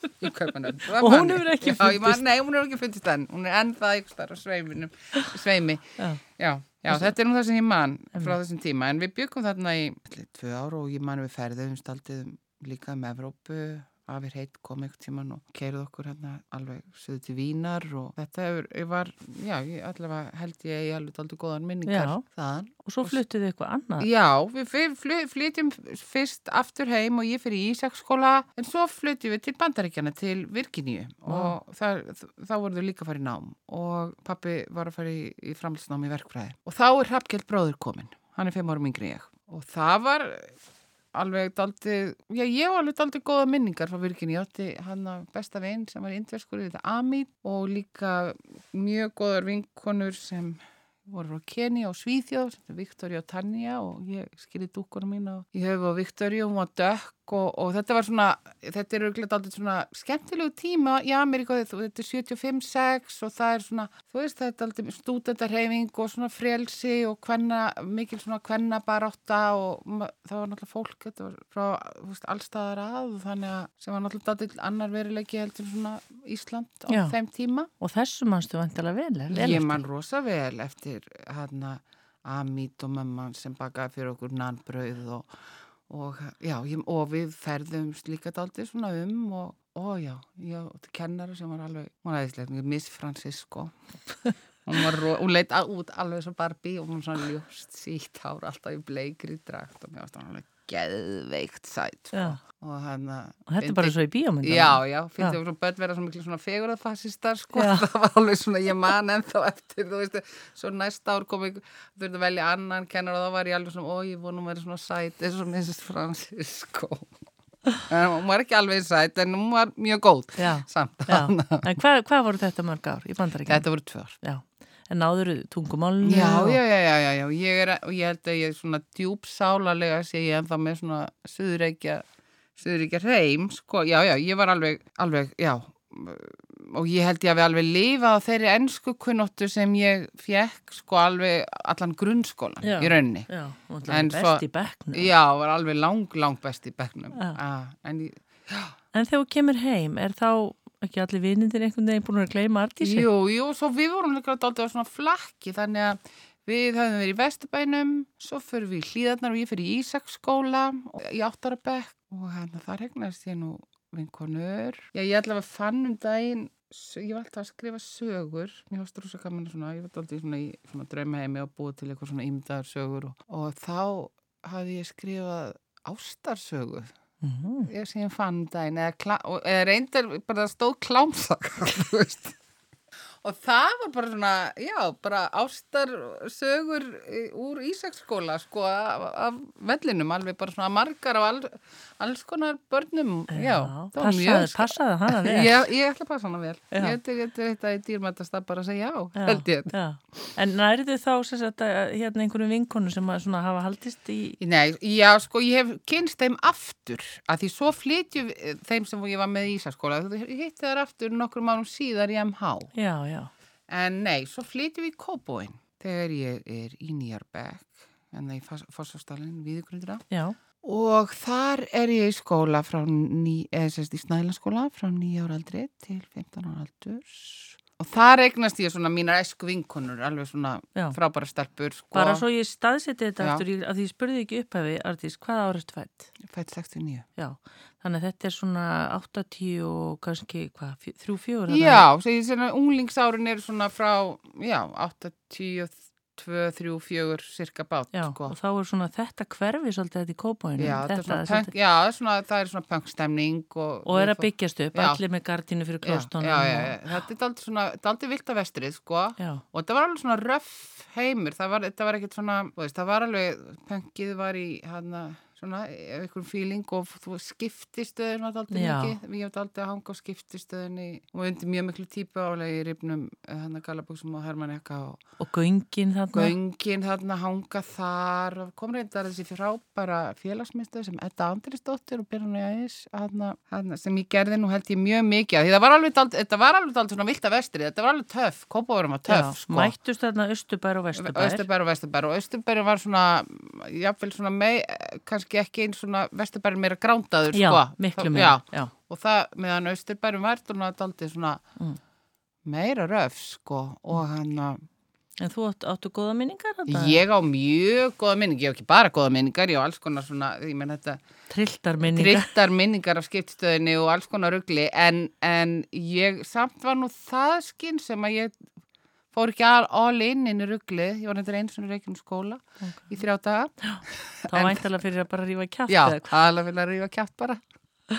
Og hún ég. hefur ekki fundist? Nei, hún hefur ekki fundist enn, hún er enn það einhver starf á sveiminum, sveimi. Já. Já, já, þetta er nú það sem ég man frá þessum tíma, en við byggum þarna í ætli, tvö ár og ég man við ferðum staldið líka um Evrópu Afir heitt kom einhvern tíman og keirið okkur hérna alveg söðu til Vínar og þetta hefur, ég var, já, ég allavega held ég ég alveg aldrei góðan minningar Já. þaðan. Og svo fluttuðu eitthvað annað? Já, við fly- flytjum fyrst aftur heim og ég fyrir í Ísaksskóla en svo flytjum við til Bandaríkjana til Virginíu og þar, þá voru þau líka að fara í nám og pappi var að fara í, í framhaldsnám í verkfræði og þá er Hrafkjell bróður komin, hann er fimm árum yngri ég og það var alveg daldið, já ég var alveg daldið góða minningar frá Virginíu, ég átti hann að besta vinn sem var indverskur, þetta Amid og líka mjög góðar vinkonur sem voru frá Kenia og Svíþjóð, Viktoria og Tanja og ég skilði dúkkunum mín og ég hef á Viktoria, hún var dökk og, og þetta var svona, þetta er auðvitað aldrei svona skemmtilegu tíma í Ameríku þú- þetta er 75-6 og það er svona þú veist þetta er aldrei stúdendarhefing og svona frelsi og hvenna, mikil svona hvenna barátta og það var náttúrulega fólk, þetta var frá veist, allstaðar að þannig að sem var náttúrulega daldið annar veruleiki heldur svona Ísland á Já. þeim tíma Og þessu manstu vantilega vel, vel Ég eftir? man rosa vel eftir hérna Amit og mömman sem bakaði fyrir okkur nannbrauð og, og, já, ég, og við ferðumst líka daldið svona um og, og já, já, kennara sem var alveg, hún var aðeinslega, Miss Francisco. Hún var, ro- hún leit á- út alveg svo Barbie og hún var svona ljóst sítt hár alltaf í bleikri drakt og mér varst hann alveg geðveikt sætt sko. Og hann Og þetta er bara svo í bíómyndunum? Já, já, finnst þau svo börn vera svo miklu svona fegurðarfassistar sko, það var alveg svona, ég man ennþá eftir, þú veist, svo næsta ár kom ég, þurfti að velja annan kennar og þá var ég alveg svona, ó, ég vonum að vera svona sæt, eins og Mrs. Francisco. En hún var ekki alveg sæt, en hún var mjög góð Já, samt. já. En hvað, hvað voru þetta mörg ár í bandaríkjum? Þetta voru tvö ár. Já. En náður tungumálinu? Já, já, já, já, já, ég er, og ég held að ég er svona djúpsálarlega sé ég ennþá með svona suðureikja, suðureikja reym, sko, já, já, ég var alveg, alveg, já, og ég held ég að við alveg lifað á þeirri ennsku kunnóttu sem ég fekk, sko, alveg allan grunnskólan Já. í rauninni. Já, En best í bekknum. Já, var alveg lang, lang best í bekknum. Já. Ah, en En þegar þú kemur heim, er þá ekki allir vinindir einhvern veginn búin að gleyma artísi? Jú, jú, svo við vorum líka á svona flakki þannig að við höfum verið í Vesturbænum, svo fyrir við í Hlíðarnar og ég fyrir í Ísaksskóla í Áttarabekk og hérna þar hegnast ég nú vinkonur. Já, ég allavega fann um daginn, ég var alltaf að skrifa sögur, mér rosa gaman svona, ég var svona í svona draumaheimi og búið til eitthvað svona ímdaðar sögur og, og þá hafði ég skrifað ástarsögu Mm. ég sem ég fann um daginn eða, eða reyndar bara stóð klámsak þú veist og það var bara svona, já, bara ástarsögur í- úr Ísaksskóla sko af, af vellinum, alveg bara svona margar af all, alls konar börnum já, það var mjög passaði hana vel. ég, ég ætla að passa hana vel Já. ég þetta er eitt að dýrmættast að bara segja já, Já, held ég Já. En nærðu þá sem sagt, að, hérna einhverjum vinkonu sem að svona hafa haldist í... Nei, já, sko, ég hef kynst þeim aftur, að því svo flytju við- þeim sem ég var með í Ísaskóla, ég hitti þær aftur nokkrum árum síðar í MH. Já, já. En nei, svo flytjum við í Kóbóin þegar ég er í Nýjarbekk, en það í Fossástalinn, viðgrundina. Já, Og þar er ég í skóla frá ný, eða sérst í Snælanskóla frá nýjára aldri til 15 ára aldurs. Og þar eignast ég svona mínar esku vinkonur, alveg svona Já. frábæra stelpur, sko. bara svo ég staðseti þetta í- að því ég spurði ekki upphafi, Artís, hvað árist fætt? Fætt 69. Já, þannig að þetta er svona 80 og kannski, hvað, þrjú, fjögur? Já, svo ég svona unglingsárin er svona frá, já, 80, tvö, þrjú, fjögur cirka bát, Já, sko. og þá er svona þetta hverfi svolítið þetta í kópáinu. Já, þetta er er svolítið- já, er svona, það er svona punkstemning og... Og er að byggjast upp, Já. allir með gardínu fyrir Já, klóstónum. já, já, já, þetta er daldið svona, daldið vilt af vestrið, sko. Já, Og þetta var alveg svona röff heimur, það var, þetta var ekkert svona, veist, það var alveg, punkið var í, hérna, svona, einhverjum fíling og þú var daldið Já. mikið, við hefum daldið að hanga á skiptistöðinni og undir mjög miklu típu álega í rifnum, hérna, galabúksum og hermanekka og og göngin þarna. göngin þarna hanga þar og kom reyndar þessi frábæra félagsmyndstöð sem Edda Andrisdóttir og Björn Ægis hana, hana, sem ég gerði nú held ég mjög mikið því það var alveg dald, þetta var alveg dald svona vilt af vestri þetta var alveg töff, Kópavörum var töff Já, sko. mættust þarna Östubær og Vesturbær. Östurbær og Vesturbær og Östurbær var svona jáfnvel svona mei, kannski ekki einn svona Vesturbær meira grándaður Já, sko. miklu Það- meira. já, Já. og það meðan Östurbærum var svona daldið svona Mm. meira röf sko og hann að En þú átt, áttu góða minningar þarna? Ég á mjög góða minningar, ég á ekki bara góða minningar, ég á alls konar svona, ég menn þetta, Trilltar minningar. trilltar minningar af skiptstöðinni og alls konar ruggli, en, en ég samt var nú það skinn sem að ég fór ekki all, in inn í ruggli, ég var nefndir eins og reykjum skóla í þrjá daga. Þá væntalega fyrir að bara rífa kjátt Já, aðalega vilja rífa kjátt bara.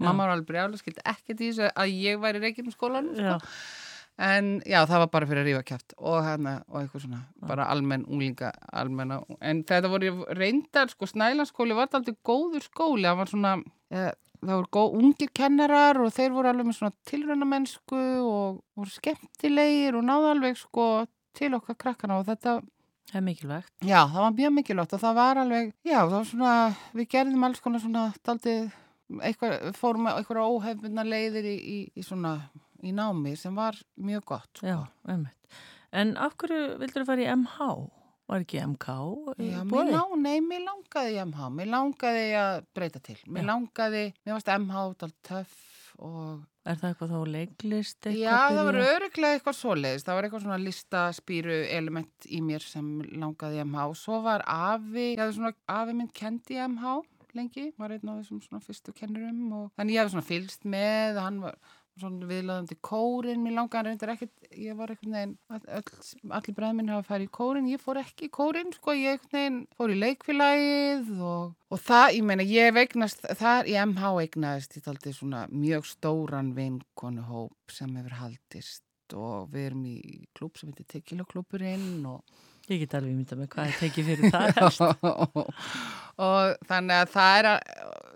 Mamma var alveg brjála, skildi ekkert í þessu að ég væri reykjum skólan, sko. Já. En já, það var bara fyrir að rífa kjátt og hérna, og eitthvað svona, bara almenn unglinga, almenna, en þetta voru reyndar, sko, Snælanskóli var aldrei góður skóli, það var svona, eh, það voru góð, ungir kennarar og þeir voru alveg með svona tilrönamennsku og voru skemmtilegir og náðu alveg, sko, til okkar krakkana og þetta, Það er mikilvægt. já, það var mjög mikilvægt og það var alveg, já, það var svona, við gerðum alls konar svona, daldið, eitthvað, fórum eitthvað óhefbundna leiðir í, í, í svona, í námi sem var mjög gott, sko. Já, einmitt. En af hverju vildur þú fara í MH? Var ekki MK Já, mér lá, nei, mér langaði MH, mér langaði að breyta til, mér Já. langaði, mér varst MH dalt töff og Er það eitthvað þá leiklist? eitthvað já, það var öruglega eitthvað svoleiðis, það var eitthvað svona listaspýru element í mér sem langaði MH og svo var afi, ég hafði svona, afi minn kendi MH lengi, var einn af þessum svona fyrstu kennurum og þannig ég hafði svona fylgst með, hann var svona viðlaðandi kórin, mér langaði reyndar ekkert, ég var all, all, allir bræði minn hafa farið í kórin, ég fór ekki í kórin, sko, ég einhvern veginn fór í leikfélagið og, og það, ég meina, ég vegnast, þar í MH eignaðist, ég taldi svona mjög stóran vinkonuhóp sem hefur haldist og við erum í klúb sem heitir Tekilaklúburinn og Ég get alveg mynda með hvað ég teki fyrir það og þannig að það er að,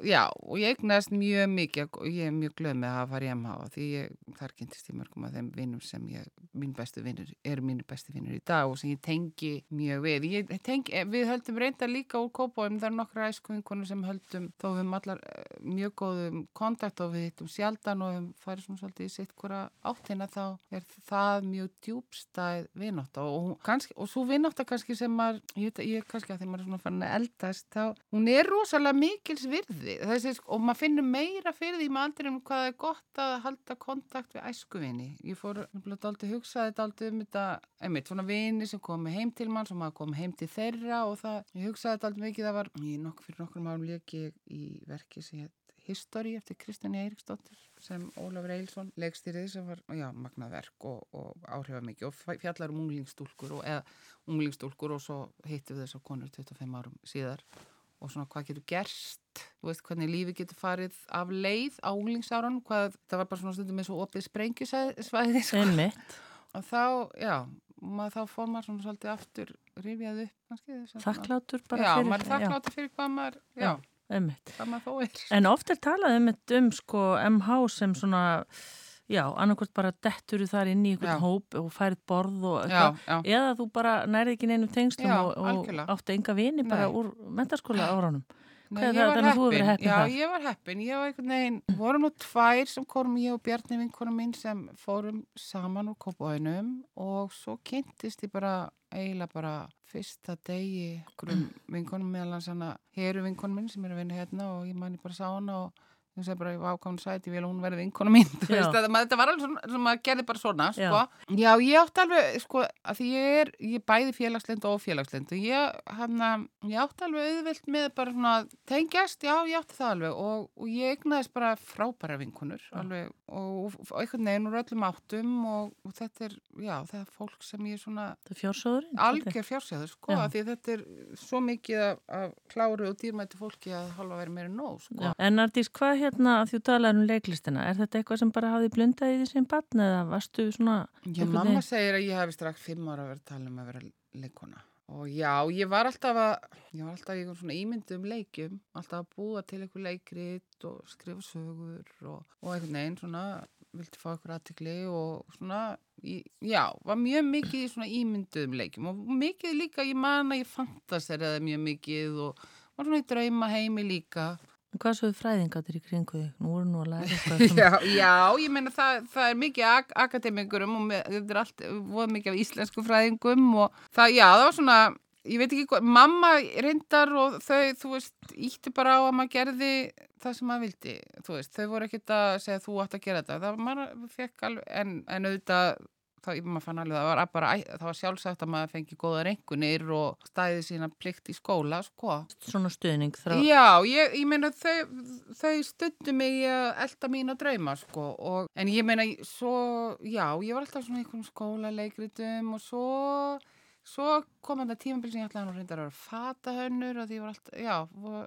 já, og ég eignast mjög mikið og ég er mjög glöð með að fara í MH því ég, þar kynntist ég mörgum af þeim vinnum sem ég, mín bestu vinnur eru mínu bestu vinnur í dag og sem ég tengi mjög við. Ég tengi, við höldum reynda líka úr kópáum, það er nokkra æskuvinkonur sem höldum, þó við höfum allar eh, mjög góðum kontakt og við hittum sjaldan og við farið svona svolítið í sitt hvora áttina þá er það mjög djúbstæð vinátt og, kannski, og svo vinátt kannski sem maður, ég veit að ég kannski að þegar maður er svona farin að eldast þá, hún er rosalega mikils virði. Þessi, og maður finnur meira fyrir því með aldrei um hvað er gott að halda kontakt við æskuvinni. Ég fór dálítið hugsaði dálítið um þetta einmitt svona vini sem komi heim til mann sem maður kom heim til þeirra og það, ég hugsaði dálítið mikið það var, ég nokk fyrir nokkur márum ég í verki sem hétt History eftir Kristján Eiríksdóttir sem Ólafur Eilsson leikstýrið sem var, já, magnað verk og, og áhrifamikið og fjallar um unglingstúlkur og eða unglingstúlkur og svo hittum við þess að konur 25 árum síðar og svona hvað getur gerst þú veist hvernig lífi getur farið af leið á unglingsárun, hvað það var bara svona stundum eins og opið sprengjusvæði sko. Og þá, já maður, þá fór maður svona svolítið aftur rifjað upp kannski þess að- Þakklátur bara já, fyrir. þakkláttur fyrir hvað maður já, Já. En oft er talað um, um sko MH sem svona, já, annarkvort bara dettur þar inn í einhvern Já. hóp og færið borð og eitthvað. Eða þú bara nærði ekki neinum tengslum Já, og, og áttu enga vini bara Nei. úr mentaskóla áránum. Nei, Hvað er það? Þannig að þú hefur heppin. Já, þar. ég var heppin. Ég var einhvern veginn, voru nú tvær sem korum ég og Bjarni vinkonum minn sem fórum saman úr kópáinum og svo kynntist ég bara eiginlega bara fyrsta degi vinkonum meðal hans hana heru vinkonum minn sem er að vinna hérna og ég ég bara sá hana og ég segi bara, ég var ákvæmum sæti, vil að hún verði vinkona mín, veist, að maður- þetta var alveg svona, sem maður gerði bara svona, Já. sko. Já, ég átti alveg, sko, að því ég er, ég er bæði félagslind og félagslind og ég, hann ég átti alveg auðvilt með bara svona tengjast, já, ég átti það alveg og, og ég egnaðist bara frábæra vinkonur, alveg, og, og einhvern veginn úr öllum áttum og, og þetta er, já, það er fólk sem ég svona fjársóðurinn? algjör fjársæður, sko, af því að þetta er svo mikið af kláru og dýrmætti fólki að halva verið meira nóg, sko. Hérna, að þú talaður um leiklistina, er þetta eitthvað sem bara hafði blundað í því sem barn eða varstu svona... Já, mamma veginn- segir að ég hefði strax fimm ára verið að tala um að vera leikona. Og já, ég var alltaf að, ég var alltaf í einhvern svona ímyndum leikjum, alltaf að búa til einhver leikrit og skrifa sögur og, og einhvern veginn svona, vilti fá einhver aðtikli og svona, í, já, var mjög mikið í svona ímyndum leikjum og mikið líka, ég man að ég fantaseraði mjög mikið og var svona í drauma heimi líka. En Hvað svo er fræðingatir í kringu þig? Nú voru nú að læra eitthvað. Já, já, ég meina það, það er mikið ak akademikurum og þetta er allt, voða mikið af íslensku fræðingum og það, já, það var svona, ég veit ekki hvað, mamma reyndar og þau, þú veist, íttu bara á að maður gerði það sem maður vildi, þú veist, þau voru ekkert að segja þú átt að gera þetta, það maður fekk alveg, en, en auðvitað, það, maður fann alveg, það var bara, það var sjálfsagt að maður fengi góða reyngunir og stæði sína plikt í skóla, sko. Svona stuðning þrá... Já, ég, ég meina þau, þau stundu mig að elda mína drauma sko og, en ég meina svo, já, ég var alltaf svona í einhverjum skólaleikritum og svo, svo kom þetta tímabil sem ég ætlaði nú reyndar að vera fatahönnur og því var alltaf, já,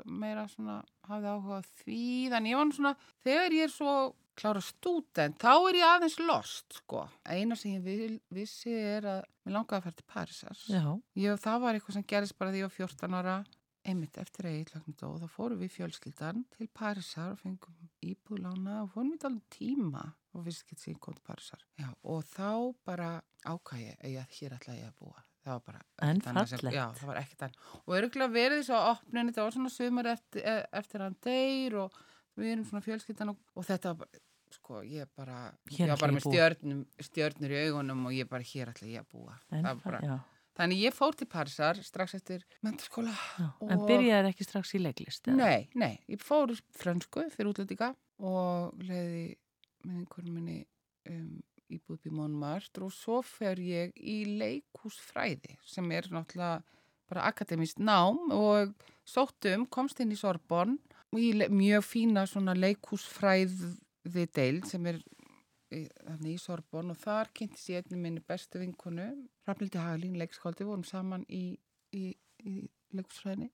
meira svona, hafði áhuga því, þannig ég var svona, þegar ég er svo klára stúdent, þá er ég aðeins lost sko. Eina sem ég vil, vissi er að mér langaði að fara til Parísar. Ég, það var eitthvað sem gerist bara því ég var 14 ára einmitt eftir eiginlögnu dó þá fórum við fjölskyldan til Parísar og fengum íbúðlána og fórum við alveg tíma og við skilst sem kom til Parísar Já, og þá bara ákvæði að ég, hér ætla ég að búa það var bara En fallegt. já, það var ekkert annað og örgulega verið þess að opnunni það var svona sumar eftir, e- eftir hann deyr og við erum svona fjölskyldan og, og þetta var bara sko, ég bara, ég var bara með stjörnum, stjörnur í augunum og ég bara, hér ætla ég að búa en bara, Þannig ég fór til Parísar strax eftir mentaskóla. já. En Og- byrjaði ekki strax í leiklist? eða? Nei, nei, ég fór í frönsku fyrir útlendinga og leiði með einhverjum minni um, íbúð upp í Montmartre og svo fer ég í leikúsfræði sem er náttúrulega bara akademist nám og sóttum, komst inn í Sorbonn og í mjög fína svona leikúsfræði deil sem er í- Sorbonn og þar kynntist ég einnig minni bestu vinkonu Rafnildi Haglín, leikskóldi, vorum saman í, í, í leikúsfræðinni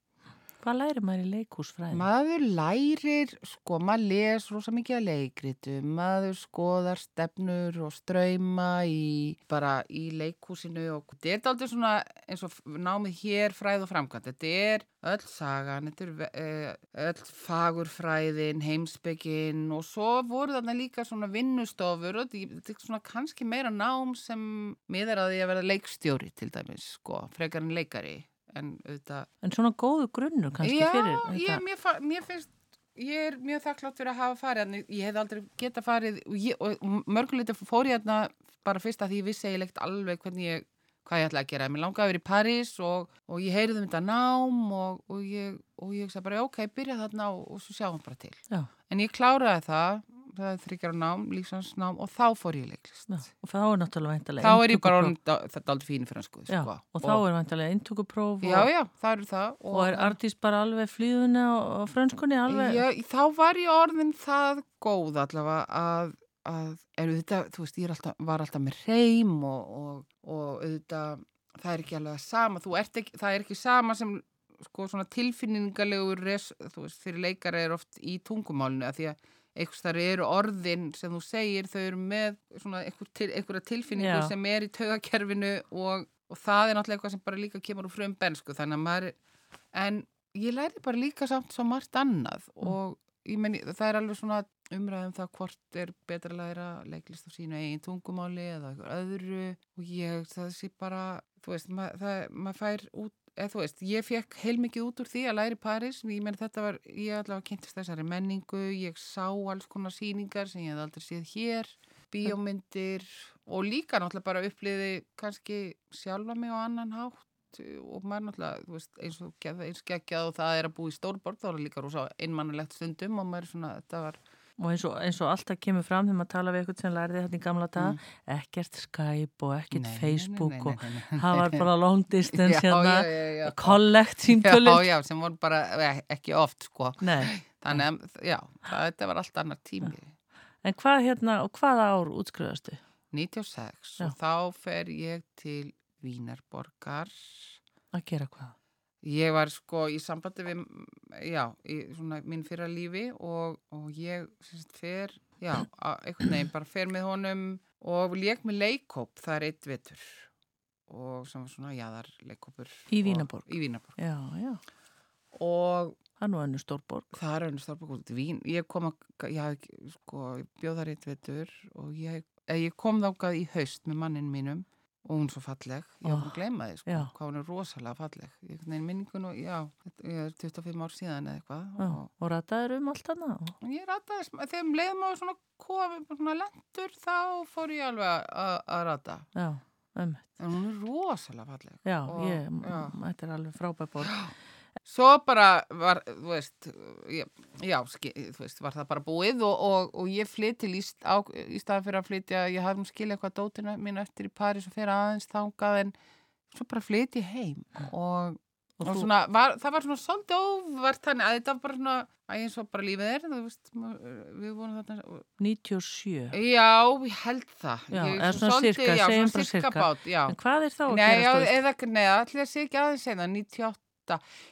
Hvað læri maður í leikúsfræði? Maður lærir, sko, maður les rosa mikið að leikritum, maður skoðar stefnur og ströyma í, bara í leikhúsinu og þetta er aldrei svona eins og námið hér fræð og framkvæmt. Þetta er öll sagan, þetta er eh, öll fagurfræðin, heimsbyggin og svo voru þarna líka svona vinnustofur og þetta er svona kannski meira nám sem miðar að því að vera leikstjóri til dæmis, sko, frekar en leikari. En auðvitað En svona góðu grunnur kannski Já, fyrir ég, þetta? mér, mér finnst ég er mjög þakklátt fyrir að hafa farið þannig, ég hef aldrei geta farið og, ég- og mörguleita fór ég hérna bara fyrst að því ég vissi eiginlegt alveg hvernig ég, hvað ég ætla að gera mér langaði að vera í París og, og ég heyrði um þetta nám og, og ég og ég sagði bara, ok, byrja þarna og, og svo sjáum bara til Já. en ég kláraði það það er þryggjara nám, lífsansnám og þá fór ég leiklist Já, og þá er náttúrulega væntalega þá er ég bara orðin þetta er aldrei fínu fransku Já, sko. og þá er væntalega inntökupróf og, já, já, það eru það og er Ardís bara alveg flýðunni á, á frönskunni alveg? Já, þá var ég orðin það góð allavega að, að er auðvitað, þú veist, ég alltaf, var alltaf með reym og, og, og auðvitað, það er ekki alveg sama, ekki, það er ekki sama sem sko svona tilfinningalegur res, þú veist, fyrir leikara er oft í tungumálinu að því að einhvers þar eru orðin sem þú segir, þau eru með svona einhver til, einhverja tilfinningu Já. sem er í taugakerfinu og, og það er náttúrulega eitthvað sem bara líka kemur úr frum bensku, þannig að maður en ég læri bara líka samt svo margt annað og ég meni, það er alveg svona umræðum það hvort er betra að læra leiklist á sínu eigin tungumáli eða eitthvað öðru og ég, það sé bara þú veist, maður fær út eða þú veist, ég fekk heilmikið út úr því að læra í París, ég meni þetta var ég allavega kynntist þessari menningu, ég sá alls konar sýningar sem ég hef aldrei séð hér, bíómyndir og líka náttúrulega bara uppliði kannski sjálfa mig á annan hátt og maður náttúrulega, veist, eins og geggjað og það er að búa í stórborg, þá er það líka rosa einmannulegt stundum og maður er svona, þetta var, Og eins og, eins og alltaf kemur fram þegar maður tala við eitthvað sem lærði þetta í gamla daga, ekkert Skype og ekkert Mm. Nei, Facebook nei, og nei, nei, það var bara long distance hérna, já, já, já. collect já, sem voru bara eh, ekki oft, sko. Þannig að, já, það, þetta var allt annar tími. en hvað hérna, og hvaða ár útskrifastu? 96 Já. og þá fer ég til Vínarborgar. Að gera hvað? Ég var sko í sambandi við, já, í svona mín fyrra lífi og, og ég sérst, fer, já, einhvern veginn bara fer með honum og lék með leikóp, það er eitt vetur og sem var svona jaðar leikópur. Í Vínarborg? Í Vínarborg. Já, já, Og það er nú önnu stórborg. það er önnur stórborg út í Vín. Ég kom að, ég, sko, ég bjóð þar eitt vetur og ég, eh, ég kom þákað í haust með mannin mínum og hún er svo falleg, ég var Oh, búin að gleyma því sko, já. hvað hún er rosalega falleg ég veginn minningun og já, ég er 25 ár síðan eða eitthvað Já, og, og rataður um allt hana. ég rataði, þegar um leiðum á svona kofi, svona lendur þá fór ég alveg að- rata Já, um, en hún er rosalega falleg já, Og- ég, þetta er alveg frábær borg. Svo bara var, þú veist, já, ski, þú veist, var það bara búið og, og, og ég flytt til Íst, á, í staðan fyrir að flytja, ég hafði nú skilja eitthvað dótina mín eftir í París og fyrir aðeins þangað en svo bara flytt ég heim og, Og þú- svona, var, það var svona svolítið óvart þannig að þetta var bara svona, að eins og bara lífið er, þú veist, við vorum þarna, 97. já, ég held það. Já, ég, eða svona sirka, já, segjum svona sirka. bát, já. En hvað er þá að Nei, já, gerast á Íslandi? eða, nei, allir sé ekki aðeins segna, 98.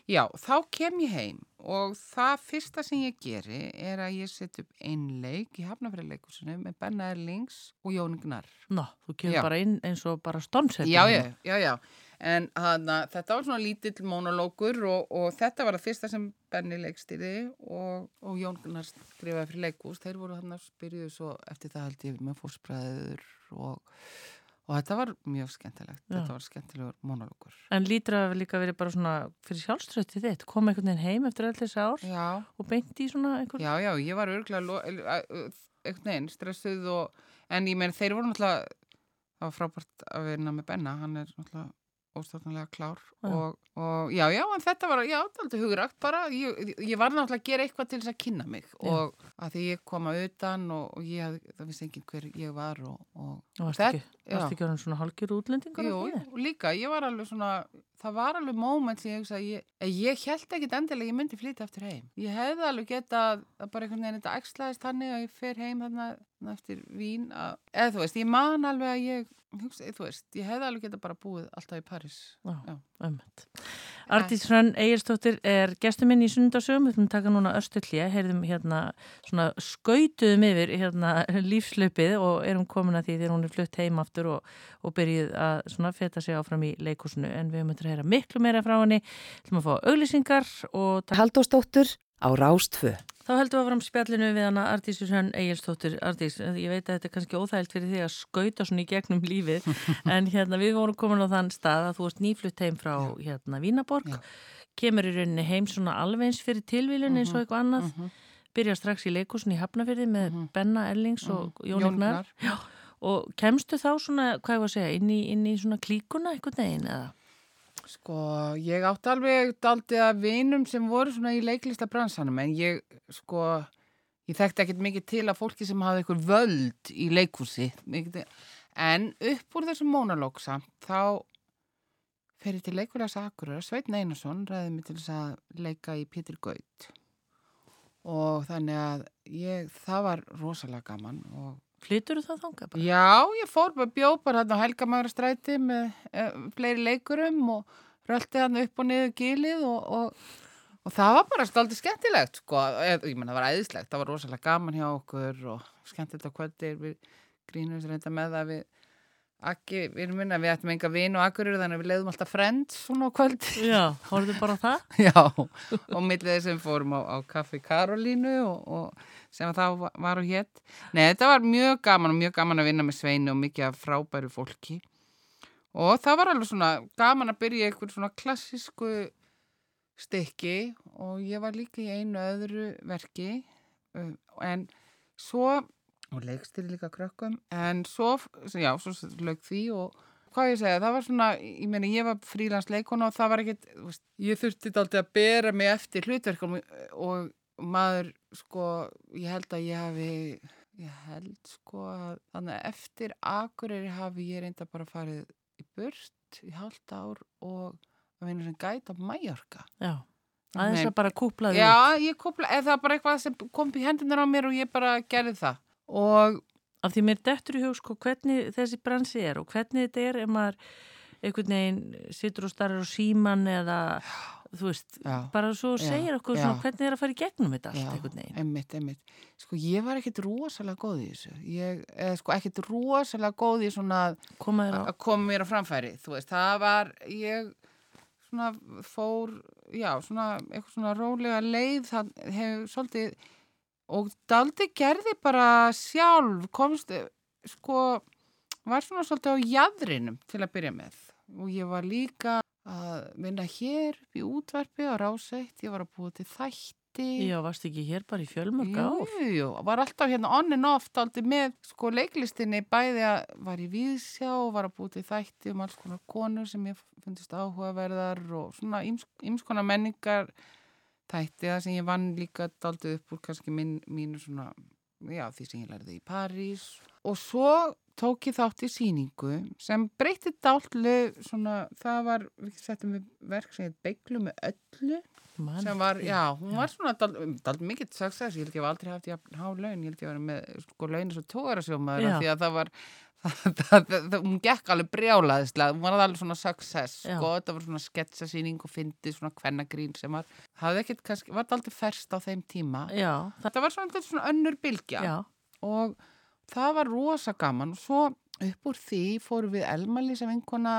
Já, þá kem ég heim og það fyrsta sem ég geri er að ég set upp einleik í Hafnafræðleikusinu með Benna Erlings og Jón Gnar. Nó, þú kemur Já. bara inn eins og bara stónsettin. Já, já, já, já. En hana, þetta var svona lítill mónolókur og, og þetta var það fyrsta sem Benni leikstýri og, og Jón Gnar skrifaði fyrir leikús. Þeir voru hann að spyrjuðu svo eftir það held ég með fórspræður og, og þetta var mjög skemmtilegt. Já. Þetta var skemmtilegur mónolókur. En lítur að líka verið bara svona fyrir sjálfströtti þitt, koma einhvern veginn heim eftir öll þessi ár Já. og beint í svona einhvern... Já, já, ég var örgulega einhvern veginn stressuð og, en ég meina þeir voru náttúrulega það var frábært að vinna með Benna hann er náttúrulega óstofnulega klár Já. og, og já, já, en þetta var já, aldrei hugrægt bara ég, ég var náttúrulega að gera eitthvað til þess að kynna mig og að því ég kom að utan og, og ég, það vissi enginn hver ég var og, og, varst þetta- ekki, varst ekki orðin svona hálgjur útlendingur? Jú, líka, ég var alveg svona, það var alveg moment sem ég hugsa, ég, ég held ekkit endilega að ég myndi flytja eftir heim. Ég hefði alveg getað að bara einhvern veginn þetta æxlaðist þannig að ég fer heim þarna eftir vín, að, eða þú veist, ég man alveg að ég, hugsa, þú veist, ég hefði alveg getað bara búið alltaf í Paris. Já, Já. ömmett. Artís Hrönn Egirstóttir er gestur minn í sunnundasögum, við að taka núna östu hlje, heyrðum hérna svona skautuðum yfir hérna lífslaupið og erum komin að því þegar hún er flutt heim aftur og, og byrjuð að svona feta sig áfram í leikúsinu en við höfum að heyra miklu meira frá henni, ætlum að fá auglýsingar og taka Halldórsdóttur á Rástfö. Þá heldum við að fram spjallinu við hana Artísur Hrönn Egilstóttir. Artís, ég veit að þetta er kannski óþægilt fyrir þig að skauta svona í gegnum lífið, en hérna við vorum komin á þann stað að þú varst nýflutt heim frá hérna Vínaborg, Já. kemur í rauninni heim svona alveg eins fyrir tilvílun eins og eitthvað annað, Mhm. byrja strax í leikusin í Hafnafyrði með Mhm. Benna Ellings og Mhm. Jón Egnar og kemstu þá svona, hvað ég var að segja, inn í, inn í svona klíkuna einhvern veginn eða? Sko, ég átti alveg daldi að vinum sem voru svona í leiklista bransanum en ég, sko, ég þekkti ekkert mikið til að fólki sem hafði eitthvað völd í leikhúsi. En upp úr þessum mónalók samt, þá fer ég til leikulegs Akureyra, Sveitn Einarsson ræði mig til þess að leika í Pétur Gaut og þannig að ég, það var rosalega gaman og Flytur þú það þangað bara? Já, ég fór bara bjóð bara hérna á Helgamægrastræti með e, fleiri leikurum og rölti hann upp og niður gilið og, og, og það var bara stoltið skemmtilegt sko, e, ég menna það var æðislegt, það var rosalega gaman hjá okkur og skemmtilegt á kvöldir við grínum sér reynda með það við Akki, við erum minna, við ættum enga vin og akkurir þannig að við leiðum alltaf frend svona á kvöld. Já, horfðu bara það? Já, og millið þessum fórum á, á Kaffi Karolínu og, og sem að það var- og hétt. Nei, þetta var mjög gaman og mjög gaman að vinna með Sveinu og mikið af frábæru fólki. Og það var alveg svona gaman að byrja í einhver svona klassísku stykki og ég var líka í einu öðru verki en svo og leikstýri líka krökkum en svo, já, svo lög því og hvað ég segja, það var svona, ég meina, ég var frílansleikona og það var ekkit, þú veist, ég þurfti aldrei að bera mig eftir hlutverkum og maður, sko, ég held að ég hafi, ég held, sko, að þannig að eftir akureyri hafi ég reynda bara farið í burt í hálft ár og að vinna sem gæt á Mallorca. Já, aðeins að bara kúpla því út. Já, ég kopla, eða bara eitthvað sem kom í hendunar á mér og ég bara gerði það. Og Af því mér dettur í hug sko hvernig þessi bransi er og hvernig þetta er ef maður einhvern veginn situr og starrar á síman eða þú veist, Já, bara svo segir okkur já. svona hvernig er að fara í gegnum þetta allt Já, einhvern veginn. einmitt, einmitt. Sko, ég var ekkit rosalega góð í þessu. Ég, eða sko, ekkit rosalega góð í svona að koma mér á framfæri. Þú veist, það var, ég svona fór, já, svona, eitthvað svona rólega leið, það hefur svolítið, og daldi gerði bara sjálf, komst, sko, var svona svolítið á jæðrinum til að byrja með. Og ég var líka að vinna hér upp í útvarpi á ráseitt, ég var að búa til þætti. já, varst ekki hér bara í fjölmörg ár? Jú, jú, var alltaf hérna on and off aldrei með sko leiklistinni bæði að var í Víðsjá og var að búið til þætti um alls konar konur sem ég fundist áhugaverðar og svona íms konar menningar þætti það sem ég vann líka daldið upp úr kannski minn, mínu svona, já því sem ég lærði í París og svo tók ég þátt í síningu sem breytti daldlu svona, það var, við settum við verk sem heit Beiglu með öllu Man, sem var, já, hún var svona dald mikið success, ég held ég hef aldrei haft há laun, ég held ég var með sko laun svo tógarasjómaður Já. því að það var það, það, það, hún gekk alveg brjálaðislega, hún var alveg svona success, Já. sko, þetta var svona sketsasýning og fyndið svona kvennagrín sem var hafði ekkert kannski, var aldrei ferst á þeim tíma. Já, þetta var svona, svona önnur bylgja. Já, og það var rosa gaman. Og svo upp úr því fórum við Elmali sem vinkona.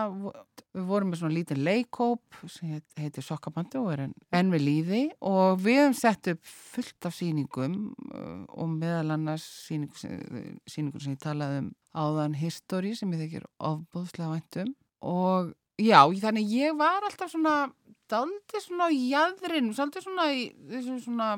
Við vorum með svona lítinn leikóp sem heit- heitir Sokkabandi og er enn en við líði og við hefum sett upp fullt af sýningum uh, og meðal annars sýningu sem, sýningu sem ég talaði um áðan History sem ég þykir ofbúðslega væntum og já, þannig ég var alltaf svona daldið svona í jæðrin, daldið svona í þessu svona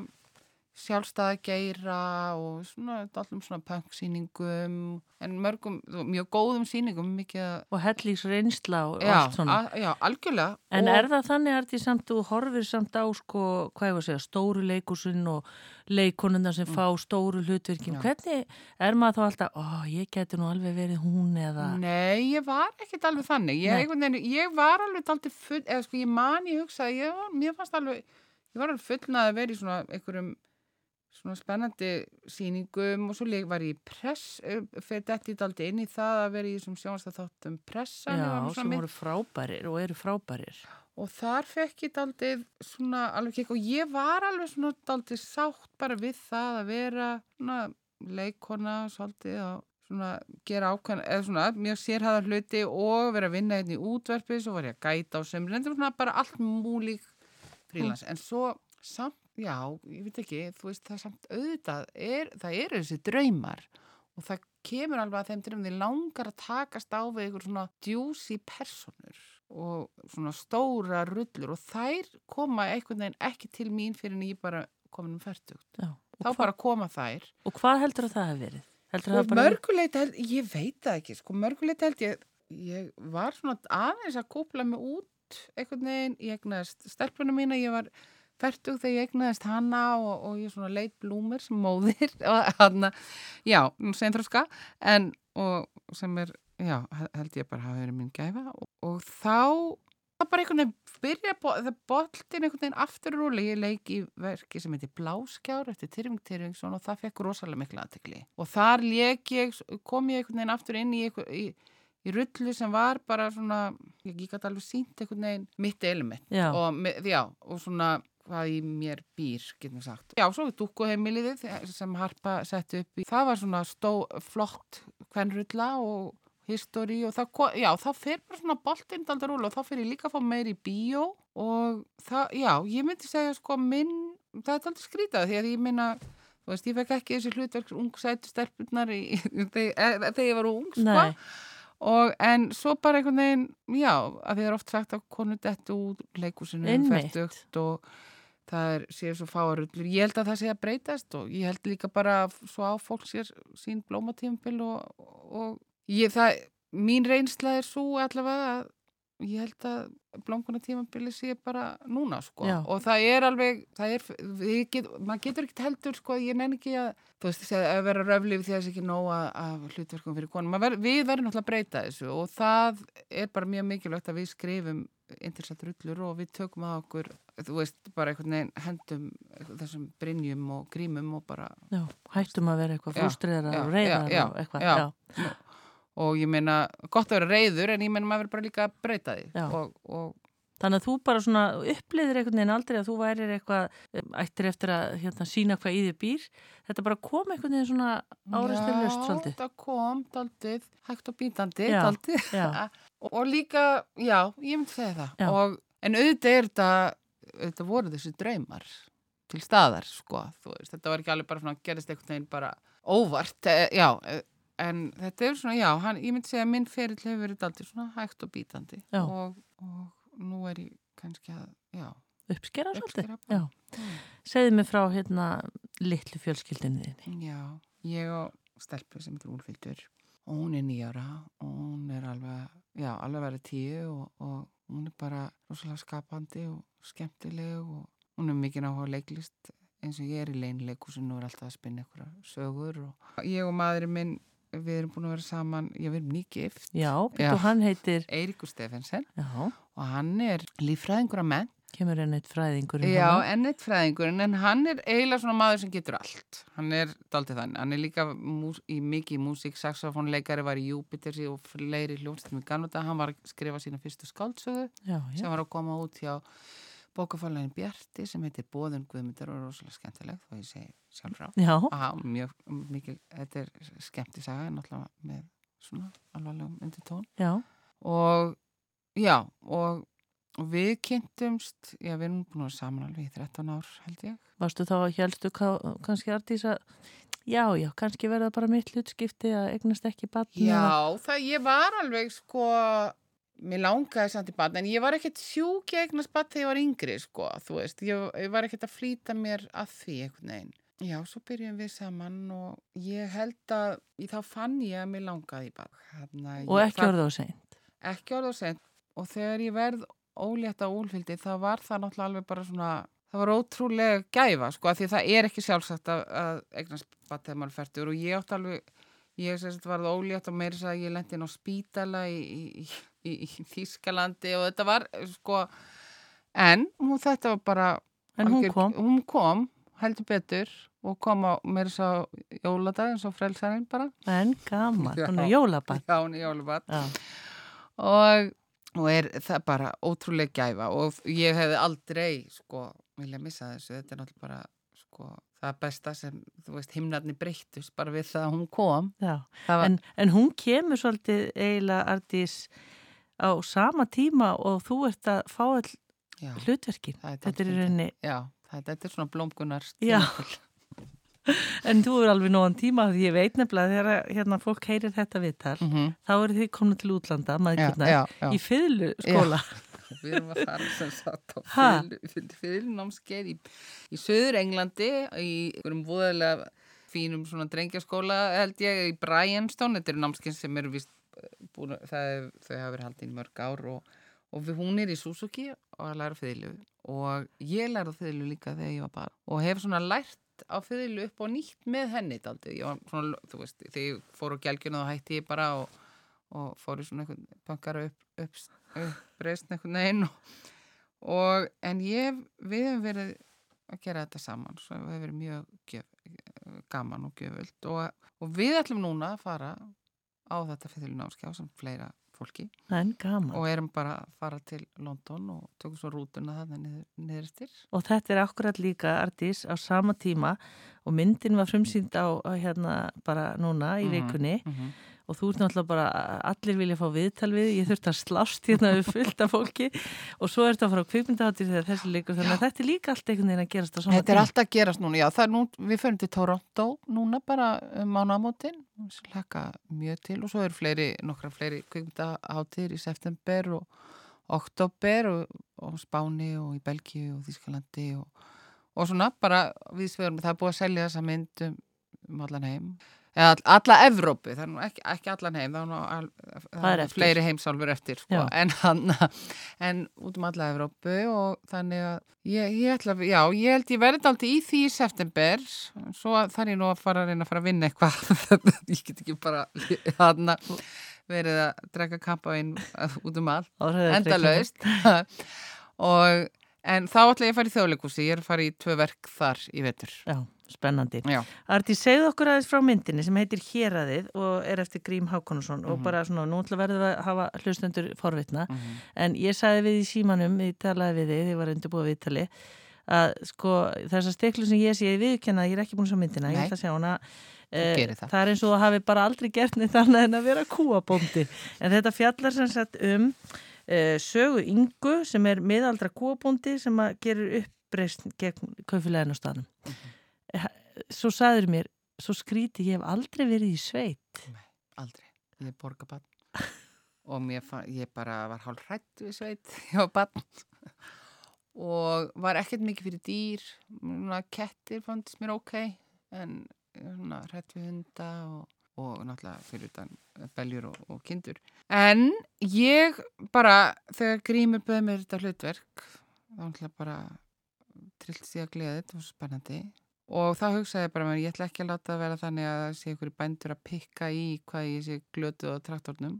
sjálfstæða geira og svona allum svona punksýningum en mörgum, mjög góðum sýningum mikið og hellís reynsla og já, allt svona. já, algjörlega En og, er það þannig að því samt þú horfir samt á sko, hvað ég var að segja, stóru leikusun og leikonuna sem fá stóru hlutverkin. Mm. Já. Hvernig er maður þá alltaf, ó, ég geti nú alveg verið hún eða... Nei, ég var ekkert alveg þannig ég, veginn, ég var alveg daldið full eða sko ég man, ég hugsaði, ég mér fannst alveg ég var alveg fullnað að vera í svona einhverjum svona spennandi sýningum og svo leik var ég í press fyrir þetta í daldi inn í það að vera í þessum sjónastæðáttum pressan Já, sem voru frábærir og eru frábærir. og þar fekk ég daldið svona alveg kekk og ég var alveg svona daldið sátt bara við það að vera svona leikona svolítið og svona gera ákveðan eða svona mjög sérhæðar hluti og vera að vinna hérna í útverfi svo var ég að gæta á sömur en þetta var svona bara allt múlík frílans en svo samt, já, ég veit ekki þú veist það samt auðvitað er, það eru þessi draumar og það kemur alveg að þeim til um því langar að takast á við ykkur svona djúsi personur og svona stóra rullur og þær koma einhvern veginn ekki til mín fyrir en ég bara komin um færtugt. Já. Þá hva, bara koma þær. og hvað heldur að það hef verið? Það bara... mörguleita held, ég veit það ekki, sko, mörguleita held ég, ég var svona aðeins að kúpla mig út einhvern veginn, ég egnaðist stelpuna mína, ég var færtug þegar ég egnaðist hana og, og ég svona leit blúmur sem móðir og hann, já, sem þróska, en, og sem er, já, held ég bara hafa verið mín gæfa og, og þá það bara einhvern veginn byrja það boltin einhvern veginn aftur rúli ég leik í verki sem heitir Bláskjár eftir Tyrfing Tyrfingsson og það fekk rosalega mikla aðtekli og þar leik ég kom ég einhvern veginn aftur inn í, einhver, í, í rullu sem var bara svona ég gæti alveg sínt einhvern veginn mitt element. Og, já, og svona hvað í mér býr, getum við sagt. Já, svo dúkkuheimiliðið sem Harpa setti upp í. Það var svona stó, flott kvenrulla og history og það, já, þá fer bara svona boltinn daldar rúla og þá fer ég líka að fá meir í bíó og það, já, ég myndi segja sko minn, það er daldar skrítað því að ég minna, þú veist, ég fekk ekki þessi hlutverk ung sætu stelpunar þegar ég var ung, sko. nei, Og en svo bara einhvern veginn, já, að þið er oft sagt að konu dettu úr leikúsinu Einmitt. færtugt og það er, séu svo fáarullur. Ég held að það sé að breytast og ég held líka bara svo á fólk sér sín blómatímpil og, og ég, það, mín reynsla er svo allavega að ég held að blómkona tímabili sé bara núna sko Já. og það er alveg, það er, við get, maður getur ekkert heldur sko, ég nenni ekki að, þú veist, að vera röflif því að það sé ekki nóga af hlutverkum fyrir konum, ver, við verðum náttúrulega að breyta þessu og það er bara mjög mikilvægt að við skrifum intersatt rullur og við tökum að okkur, þú veist, bara einhvern veginn hendum þessum brynjum og grímum og bara Já, hættum að vera eitthvað já, og reyðar já, og eitthvað. já. Og ég meina, gott að vera reyður en ég meina maður verður bara líka að breyta því og, og Þannig að þú bara svona uppliðir einhvern veginn aldrei að þú værir eitthvað ættir eftir að hérna, sína hvað í þið býr. Þetta bara kom einhvern veginn svona áreistur löst svolítið. Já, það kom daldið, hægt og bítandi, Já, daldið. og, líka, já, ég myndi segja það. Og, en auðvitað er þetta, auðvitað voru þessi draumar til staðar, sko. Veist, þetta var ekki alveg bara gerist einhvern veginn bara óvart, e, já, e, en þetta er svona, já, hann, ég myndi segja að minn ferill hefur verið daldið svona hægt og bítandi. Og, og nú er ég kannski að, já, Uppskera svolítið. Já. Mm. Segðu mig frá hérna litlu fjölskyldinni. Já, ég og stelpu sem heitir Úlfildur og hún er nýjara og hún er alveg, já, alveg verið tíu og, og hún er bara rosalega skapandi og skemmtileg og hún er mikið á leiklist eins og ég er í leinleikusinu og er alltaf að spinna ykkur sögur og ég og maðurinn minn, við erum búin að vera saman, já, við erum nýgift, Já, Já. betur hann heitir, Eiríkur Stefensen já, og hann er líffræðingur að menn kemur enn eitt fræðingur. Já, enn eitt fræðingurinn, en hann er eiginlega svona maður sem getur allt. Hann er daldið þannig. Hann er líka mús, í mikið músík, saxofónleikari var í Júpiter og fleiri hljómstum í Ganúta. Hann var að skrifa sína fyrstu skáldsögu sem var að koma út hjá bókafálegin Bjarti sem heitir Bóðun Guðmyndar og rosalega skemmtileg, þó ég segi sjálfrá. já, Aha, mjög mikil, þetta er skemmti saga, náttúrulega með svona alvarlegum undir tón já, og já og, við kynntumst já við erum búin að saman alveg í 13 ár held ég varstu þá, helstu kannski Ardís að, já, já, kannski verða bara mitt hlutskipti að eignast ekki batni. já það ég var alveg sko mér langaði samt í batn en ég var ekkert sjúk í eignast batn þegar ég var yngri sko þú veist. Ég, ég var ekkert að flýta mér að því einhvern veginn. Já svo byrjum við saman og ég held að í þá fann ég að mér langaði í batn Og ekki orðið á seint. ekki orða sent og þegar ég verð ólétt á úlfildi þá var það náttúrulega alveg bara svona það var ótrúlega gæfa sko því það er ekki sjálfsagt að, að eignast bara þegar maður færtur og ég átti alveg ég varð ólétt og meiri að ég lendi inn á spítala í, í, í, í Þískalandi og þetta var sko en hún, þetta var bara En hún kom. hún kom heldur betur og kom á meiri að jóladag eins og frelsarinn bara En gaman, hún er jólabat. já, hún er jólabat Já, og, og er það bara ótrúlega gæfa og ég hefði aldrei sko vilja missa þessu, þetta er náttúrulega bara sko það besta sem, þú veist, himnarnir breyttust bara við það að hún kom já. En, en hún kemur svolítið eiginlega Ardís á sama tíma og þú ert að fá all já, hlutverkin. er Þetta er í rauninni, já, þetta er svona blómgunar Já. en þú er alveg nógan tíma því ég veit nefnilega þegar hérna, fólk heyrir þetta viðtal, mm -hmm. þá eru þið komin til útlanda, já. í fyrlu skóla. við erum að fara sem sagt á fylgnámskeið í, í Söður Englandi í einhverjum voðalega fínum svona drengjaskóla held ég í Bryanstone, þetta eru námskeið sem eru vist búin, það, er- þau hafa verið haldið í mörg ár og, og hún er í Suzuki og að læra fiðlu. Og ég lærði fiðlu líka þegar ég var bara og hef svona lært á fiðlu upp og nýtt með henni svona, þú veist þegar ég fór á gælgjuna þá hætti ég bara og, og fór í svona einhvern pankara upp, upp, upp breyst einhvern veginn og, en ég, við hefum verið að gera þetta saman svo við hefum verið mjög gjöf, gaman og gjöfult. Og, og við ætlum núna að fara á þetta fyrir námskjá sem fleira fólki og erum bara að fara til London og tökum svo rútuna þarna niður, niðurstir Og þetta er akkurat líka Ardís á sama tíma og myndin var frumsýnd á, hérna bara núna í Mhm. vikunni mm -hmm. Og þú ert náttúrulega bara, allir vilja fá viðtal við, ég þurfti að slást hérna við fullt af fólki. Og svo ertu að fara á kvikmyndaháttir þegar þessi leikur, þannig að þetta er líka allt einhvern veginn að gerast á sama Þetta er alltaf að gerast núna, já, nú, við förum til Toronto núna bara um mánamótin, slaka mjög til og svo eru fleiri, nokkra fleiri kvikmyndaháttir í september og oktober og, og Spáni og í Belgíu og Þískalandi og, og svona bara við sverum, það er búið að selja þessa mynd um, um allan heim. All- alla Evrópu, það er nú ekki, ekki allan heim, það er nú al, það er fleiri heimsálfur eftir, sko, en hann, en út um alla Evrópu og þannig að ég, ég ætla, já, ég held ég verði aldrei í því í september, svo þarf ég nú að fara að reyna að fara að vinna eitthvað, ég get ekki bara, hann verið að drekka kampavín út um all, endalaust. og en þá ætla ég að fara í þjóðleikúsi ég er að fara í tvö verk þar í vetur. Já, spennandi. Arti, segðu okkur aðeins frá myndinni sem heitir Héraðið og er eftir Grím Hákonusson og bara svona, nú ætla verðum við að hafa hlustendur forvitna, en ég sagði við í símanum, ég talaði við þið var undirbúið viðtali, að sko þessar steklu sem ég sé í viðkjanna, ég er ekki búin sjá myndina, ég Nei. ætla að sjá hana gerir það. það er eins og það hafi bara aldrei gert neitt annað en að vera kúabóndi en þetta fjallar sem sagt um uh, sögu yngu sem er miðaldra kúabóndi sem að gerir uppreist gegn kaufilegin á staðnum Mhm. Svo sagður mér svo skríti ég hef aldrei verið í sveit. Aldrei. Ég er borgabann og fann, ég bara var hálf hrætt við sveit ég var bann og var ekkert mikið fyrir dýr. Núna, kettir fannst mér ok en svona, hrætt við hunda og, og náttúrulega fyrir utan beljur og, og kindur. En ég bara þegar Grímur böði mér þetta hlutverk þá náttúrulega bara trillt sig að gleða þetta var spennandi og þá hugsaði ég bara mér, ég ætla ekki að láta það vera þannig að sé ykkur bændur að pikka í hvað ég sé glötu á traktornum.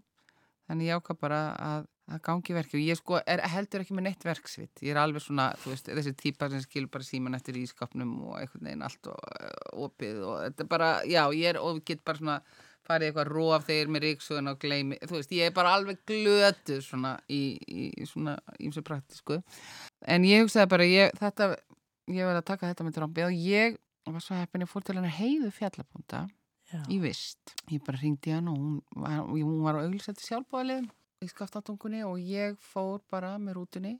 Þannig ég ákvað bara að, að gangi verki og ég sko er heldur ekki með neitt verksvit. Ég er alveg svona, þú veist, þessi típa sem skilur bara síman eftir í skapnum og einhvern veginn allt og uh, opið og þetta er bara, já, ég er og get bara svona farið eitthvað róf þegar með ríksugun og gleymi, þú veist, ég er bara alveg glötu svona í, í svona ímsu praktísku. En ég hugsaði bara, ég, þetta ég verði að taka þetta með trómbi og ég var svo heppin, ég fór til hennar heiðu fjallabúnda í vist. Ég bara ringdi hann og hún var, hún var á auglýsætti sjálfbúðalið í skaftatungunni og ég fór bara með rútunni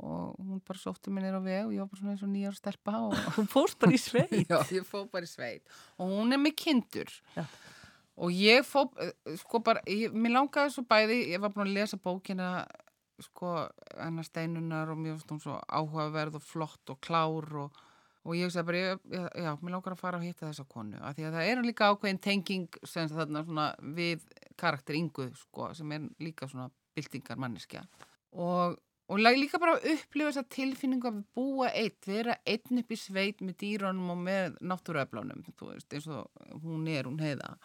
og hún bara sótti mér nýra á veg og ég var bara svona eins og nýjar stelpa og Þú fórst bara í sveit Já, ég fór bara í sveit og hún er með kindur Já. og ég fó eh, sko bara, ég, mér langaði svo bæði ég var búin að lesa bókina sko, hennar steinunar og mér finnst hún svo áhugaverð og flott og klár og, og ég sagði bara, ég, ég, já, mér langar að fara og hitta þessa konu, af því að það er líka ákveðin tenging sem þarna svona við karakter yngu, sko, sem er líka svona byltingar manneskja og Og líka bara að upplifa þessa tilfinningu að búa eitt, vera einn upp í sveit með dýrunum og með náttúruöflunum, þú veist, eins og hún er, hún heiða.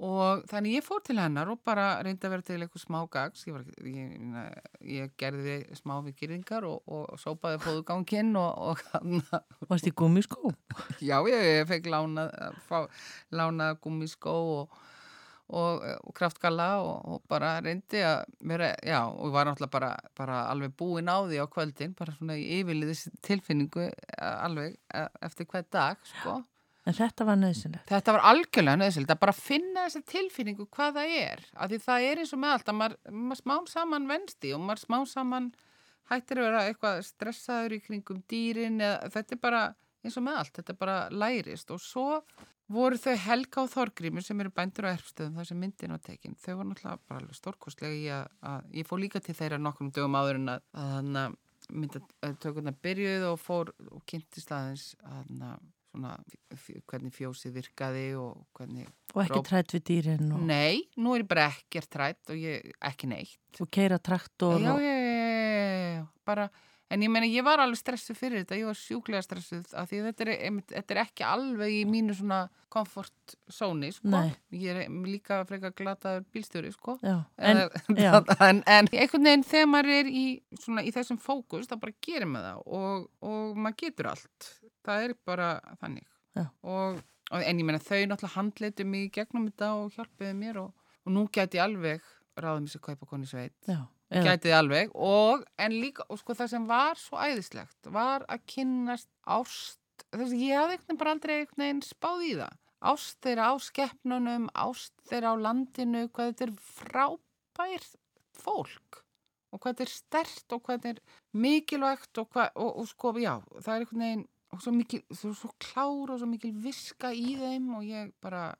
Og þannig ég fór til hennar og bara reyndi að vera til eitthvað smá gags, ég, var, ég, ég, gerði smá við gyrðingar og, og sópaði fóðuganginn og, Varst í gummiskó já, ég, ég fekk lánað, fá, lánað gummiskó og, og, og kraftgalla og, bara reyndi að vera, já, og var náttúrulega bara, bara alveg búin á því á kvöldin, bara svona í yfirliðis tilfinningu eh, alveg eh, eftir hver dag, sko. En þetta var nöðsynlegt Þetta var algjörlega nöðsild að bara finna þessa tilfinningu hvað það er. Af því það er eins og með allt að maður, maður smám saman vensti og maður smám saman hættir að vera eitthvað stressaður í kringum dýrin eða þetta er bara eins og með allt, þetta er bara lærist og svo voru þau Helga og Þorgrímur sem eru bændur á erfstöðum þar sem myndin var tekin. Þau voru náttúrulega bara stórkostlega í að, að ég fór líka til þeirra nokkrum dögum áður en að, að myndatökurna byrjuð og fór og kynnti staðins að svona hvernig fjósið virkaði og hvernig Og ekki trætt við dýrin og, Nei, nú er ég bara ekkert trætt og ég ekki neitt og keira traktor já, og, já, já, já, já, bara en ég meina ég var alveg stressuð fyrir þetta ég var sjúklega stressuð af því þetta er, einmitt, þetta er ekki alveg í mínu svona komfort zóni sko. Nei. ég er líka frekar glataður bílstjóri sko. já. En, en, já. en, en einhvern veginn þegar maður er í, svona, í þessum fókus þá bara gerir maður það og, og maður getur allt það er bara þannig. Og, en ég meina þau náttúrulega handleitu mig í gegnum þetta og hjálpuðu mér og, og nú gæti ég alveg ráðum þessi kaupa koni sveit. Já, eða, gætið alveg. Og en líka og sko það sem var svo æðislegt var að kynnast ást þess að ég hafði veginn bara aldrei einhvern veginn spáð í það. Ást þeirra á skeppnunum ást þeirra á landinu hvað þetta er frábær fólk og hvað þetta er stert og hvað þetta er mikilvægt og, hvað, og, og sko já það er einhvern veginn og svo mikil, svo, svo klár og svo mikil viska í þeim og ég bara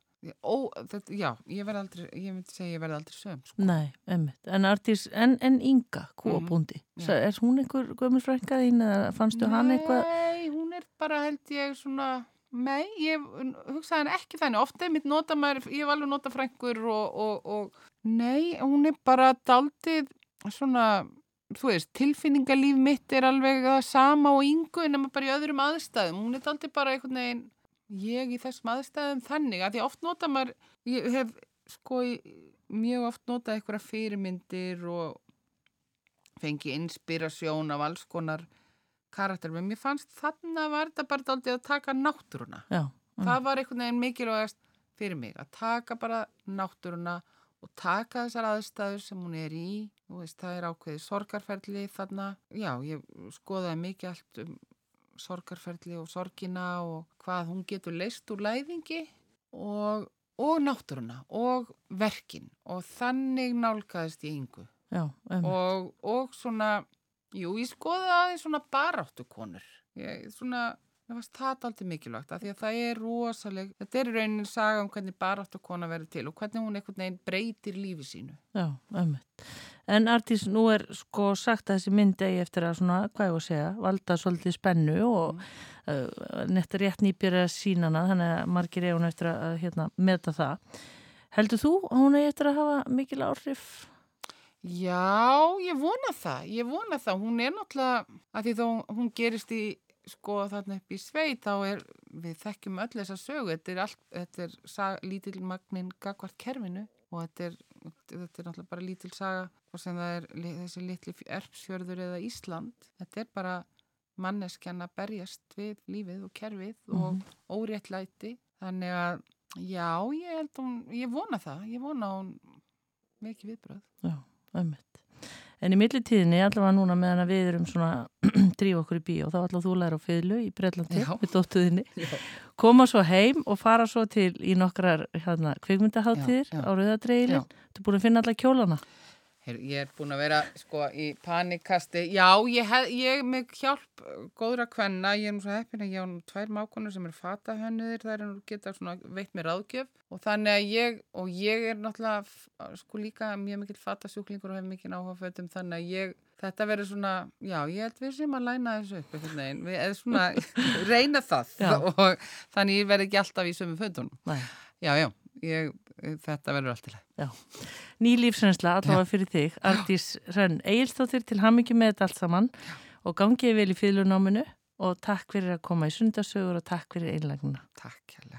ó, þetta, já, ég verði aldrei ég myndi segja ég verði aldrei söm sko. nei, emmitt En Artís, en, en Inga, kúabúndi mm, Er hún einhver gömur frænka þín eða fannstu hann eitthvað Nei, hún er bara held ég svona Nei, ég hugsaði hann ekki þannig. Ofta er mitt nota maður, ég hef alveg nota frængur og, og, og nei, hún er bara daldið svona, þú veist, tilfinningalíf mitt er alveg það sama og yngu en maður bara í öðrum aðstæðum. Hún er daldið bara einhvern veginn, ég í þessum aðstæðum þannig að því oft nota maður, ég hef sko mjög oft notað einhverja fyrirmyndir og fengi inspirasjón af alls konar karakter, menn mér fannst þannig að var þetta bara daldið að taka náttúruna Já, það var einhvern veginn mikilvægast fyrir mig, að taka bara náttúruna og taka þessar aðstæður sem hún er í, veist, það er ákveðið sorgarferðli þarna, já, ég skoðaði mikið allt um sorgarferðli og sorgina og hvað hún getur leist úr læðingi og, og náttúruna og verkin. Og þannig nálgæðist ég yngu og, og svona Jú, ég skoði aðeins svona baráttu konur. Ég, svona, það var það aldrei mikilvægt að því að það er rosaleg, þetta er í rauninni saga um hvernig baráttu kona verður til og hvernig hún einhvern veginn breytir lífi sínu. já, um. En Artís, nú er sko sagt að þessi mynd eigi eftir að svona, hvað ég var að segja, valda svolítið spennu og mm. uh, nettur rétt nýpjur að sína hana, þannig að margir eigi hún eftir að hérna, meta það. Heldur þú að hún eigi eftir að hafa mikil áhrif? Já, ég vona það, ég vona það, hún er náttúrulega, að því þó hún gerist í, sko þarna upp í sveit, þá er, við þekkjum öll þessa sögu, þetta er allt, þetta er sag, lítil magnin gagvart kerfinu og þetta er, þetta er náttúrulega bara lítil saga, og sem það er þessi litli erpsfjörður eða Ísland, þetta er bara manneskjan að berjast við lífið og kerfið mm -hmm. og óréttlæti, þannig að, já, ég held hún, ég vona það, ég vona hún mikið viðbröð. Já. Ömmit. En í millitíðinni, allavega núna meðan við erum svona dríf okkur í bíó, þá allavega þú læra á fylgu í Breitlandi með dóttuðinni, koma svo heim og fara svo til í nokkrar hérna, kvikmyndaháttíðir á Rauðadreilin. Þú er búin að finna alla kjólana? Her, ég er búin að vera sko í panikasti. Já, ég hef ég, með hjálp góðra kvenna, ég er nú svo heppin að ég á tvær mákonur sem er fatahönnuðir, það er nú geta svona veitt mér ráðgjöf. Og þannig að ég, og ég er náttúrulega sko líka mjög mikil fatasjúklingur og hef mikil áhugafötum þannig að ég, þetta verður svona, já, ég held við sem að læna þessu upp veginn, við erum svona reyna það. Já. og þannig ég verð ekki alltaf í sömu fötunum. Já, já, ég, þetta verður allt það. Já, ný lífsrensla allavega fyrir þig, Artís Rönn Egilstóttir til hamingi með þetta allt saman Já. og gangið vel í fylgjunáminu og takk fyrir að koma í sundarsögur og takk fyrir einlagnuna. Takk hérlega.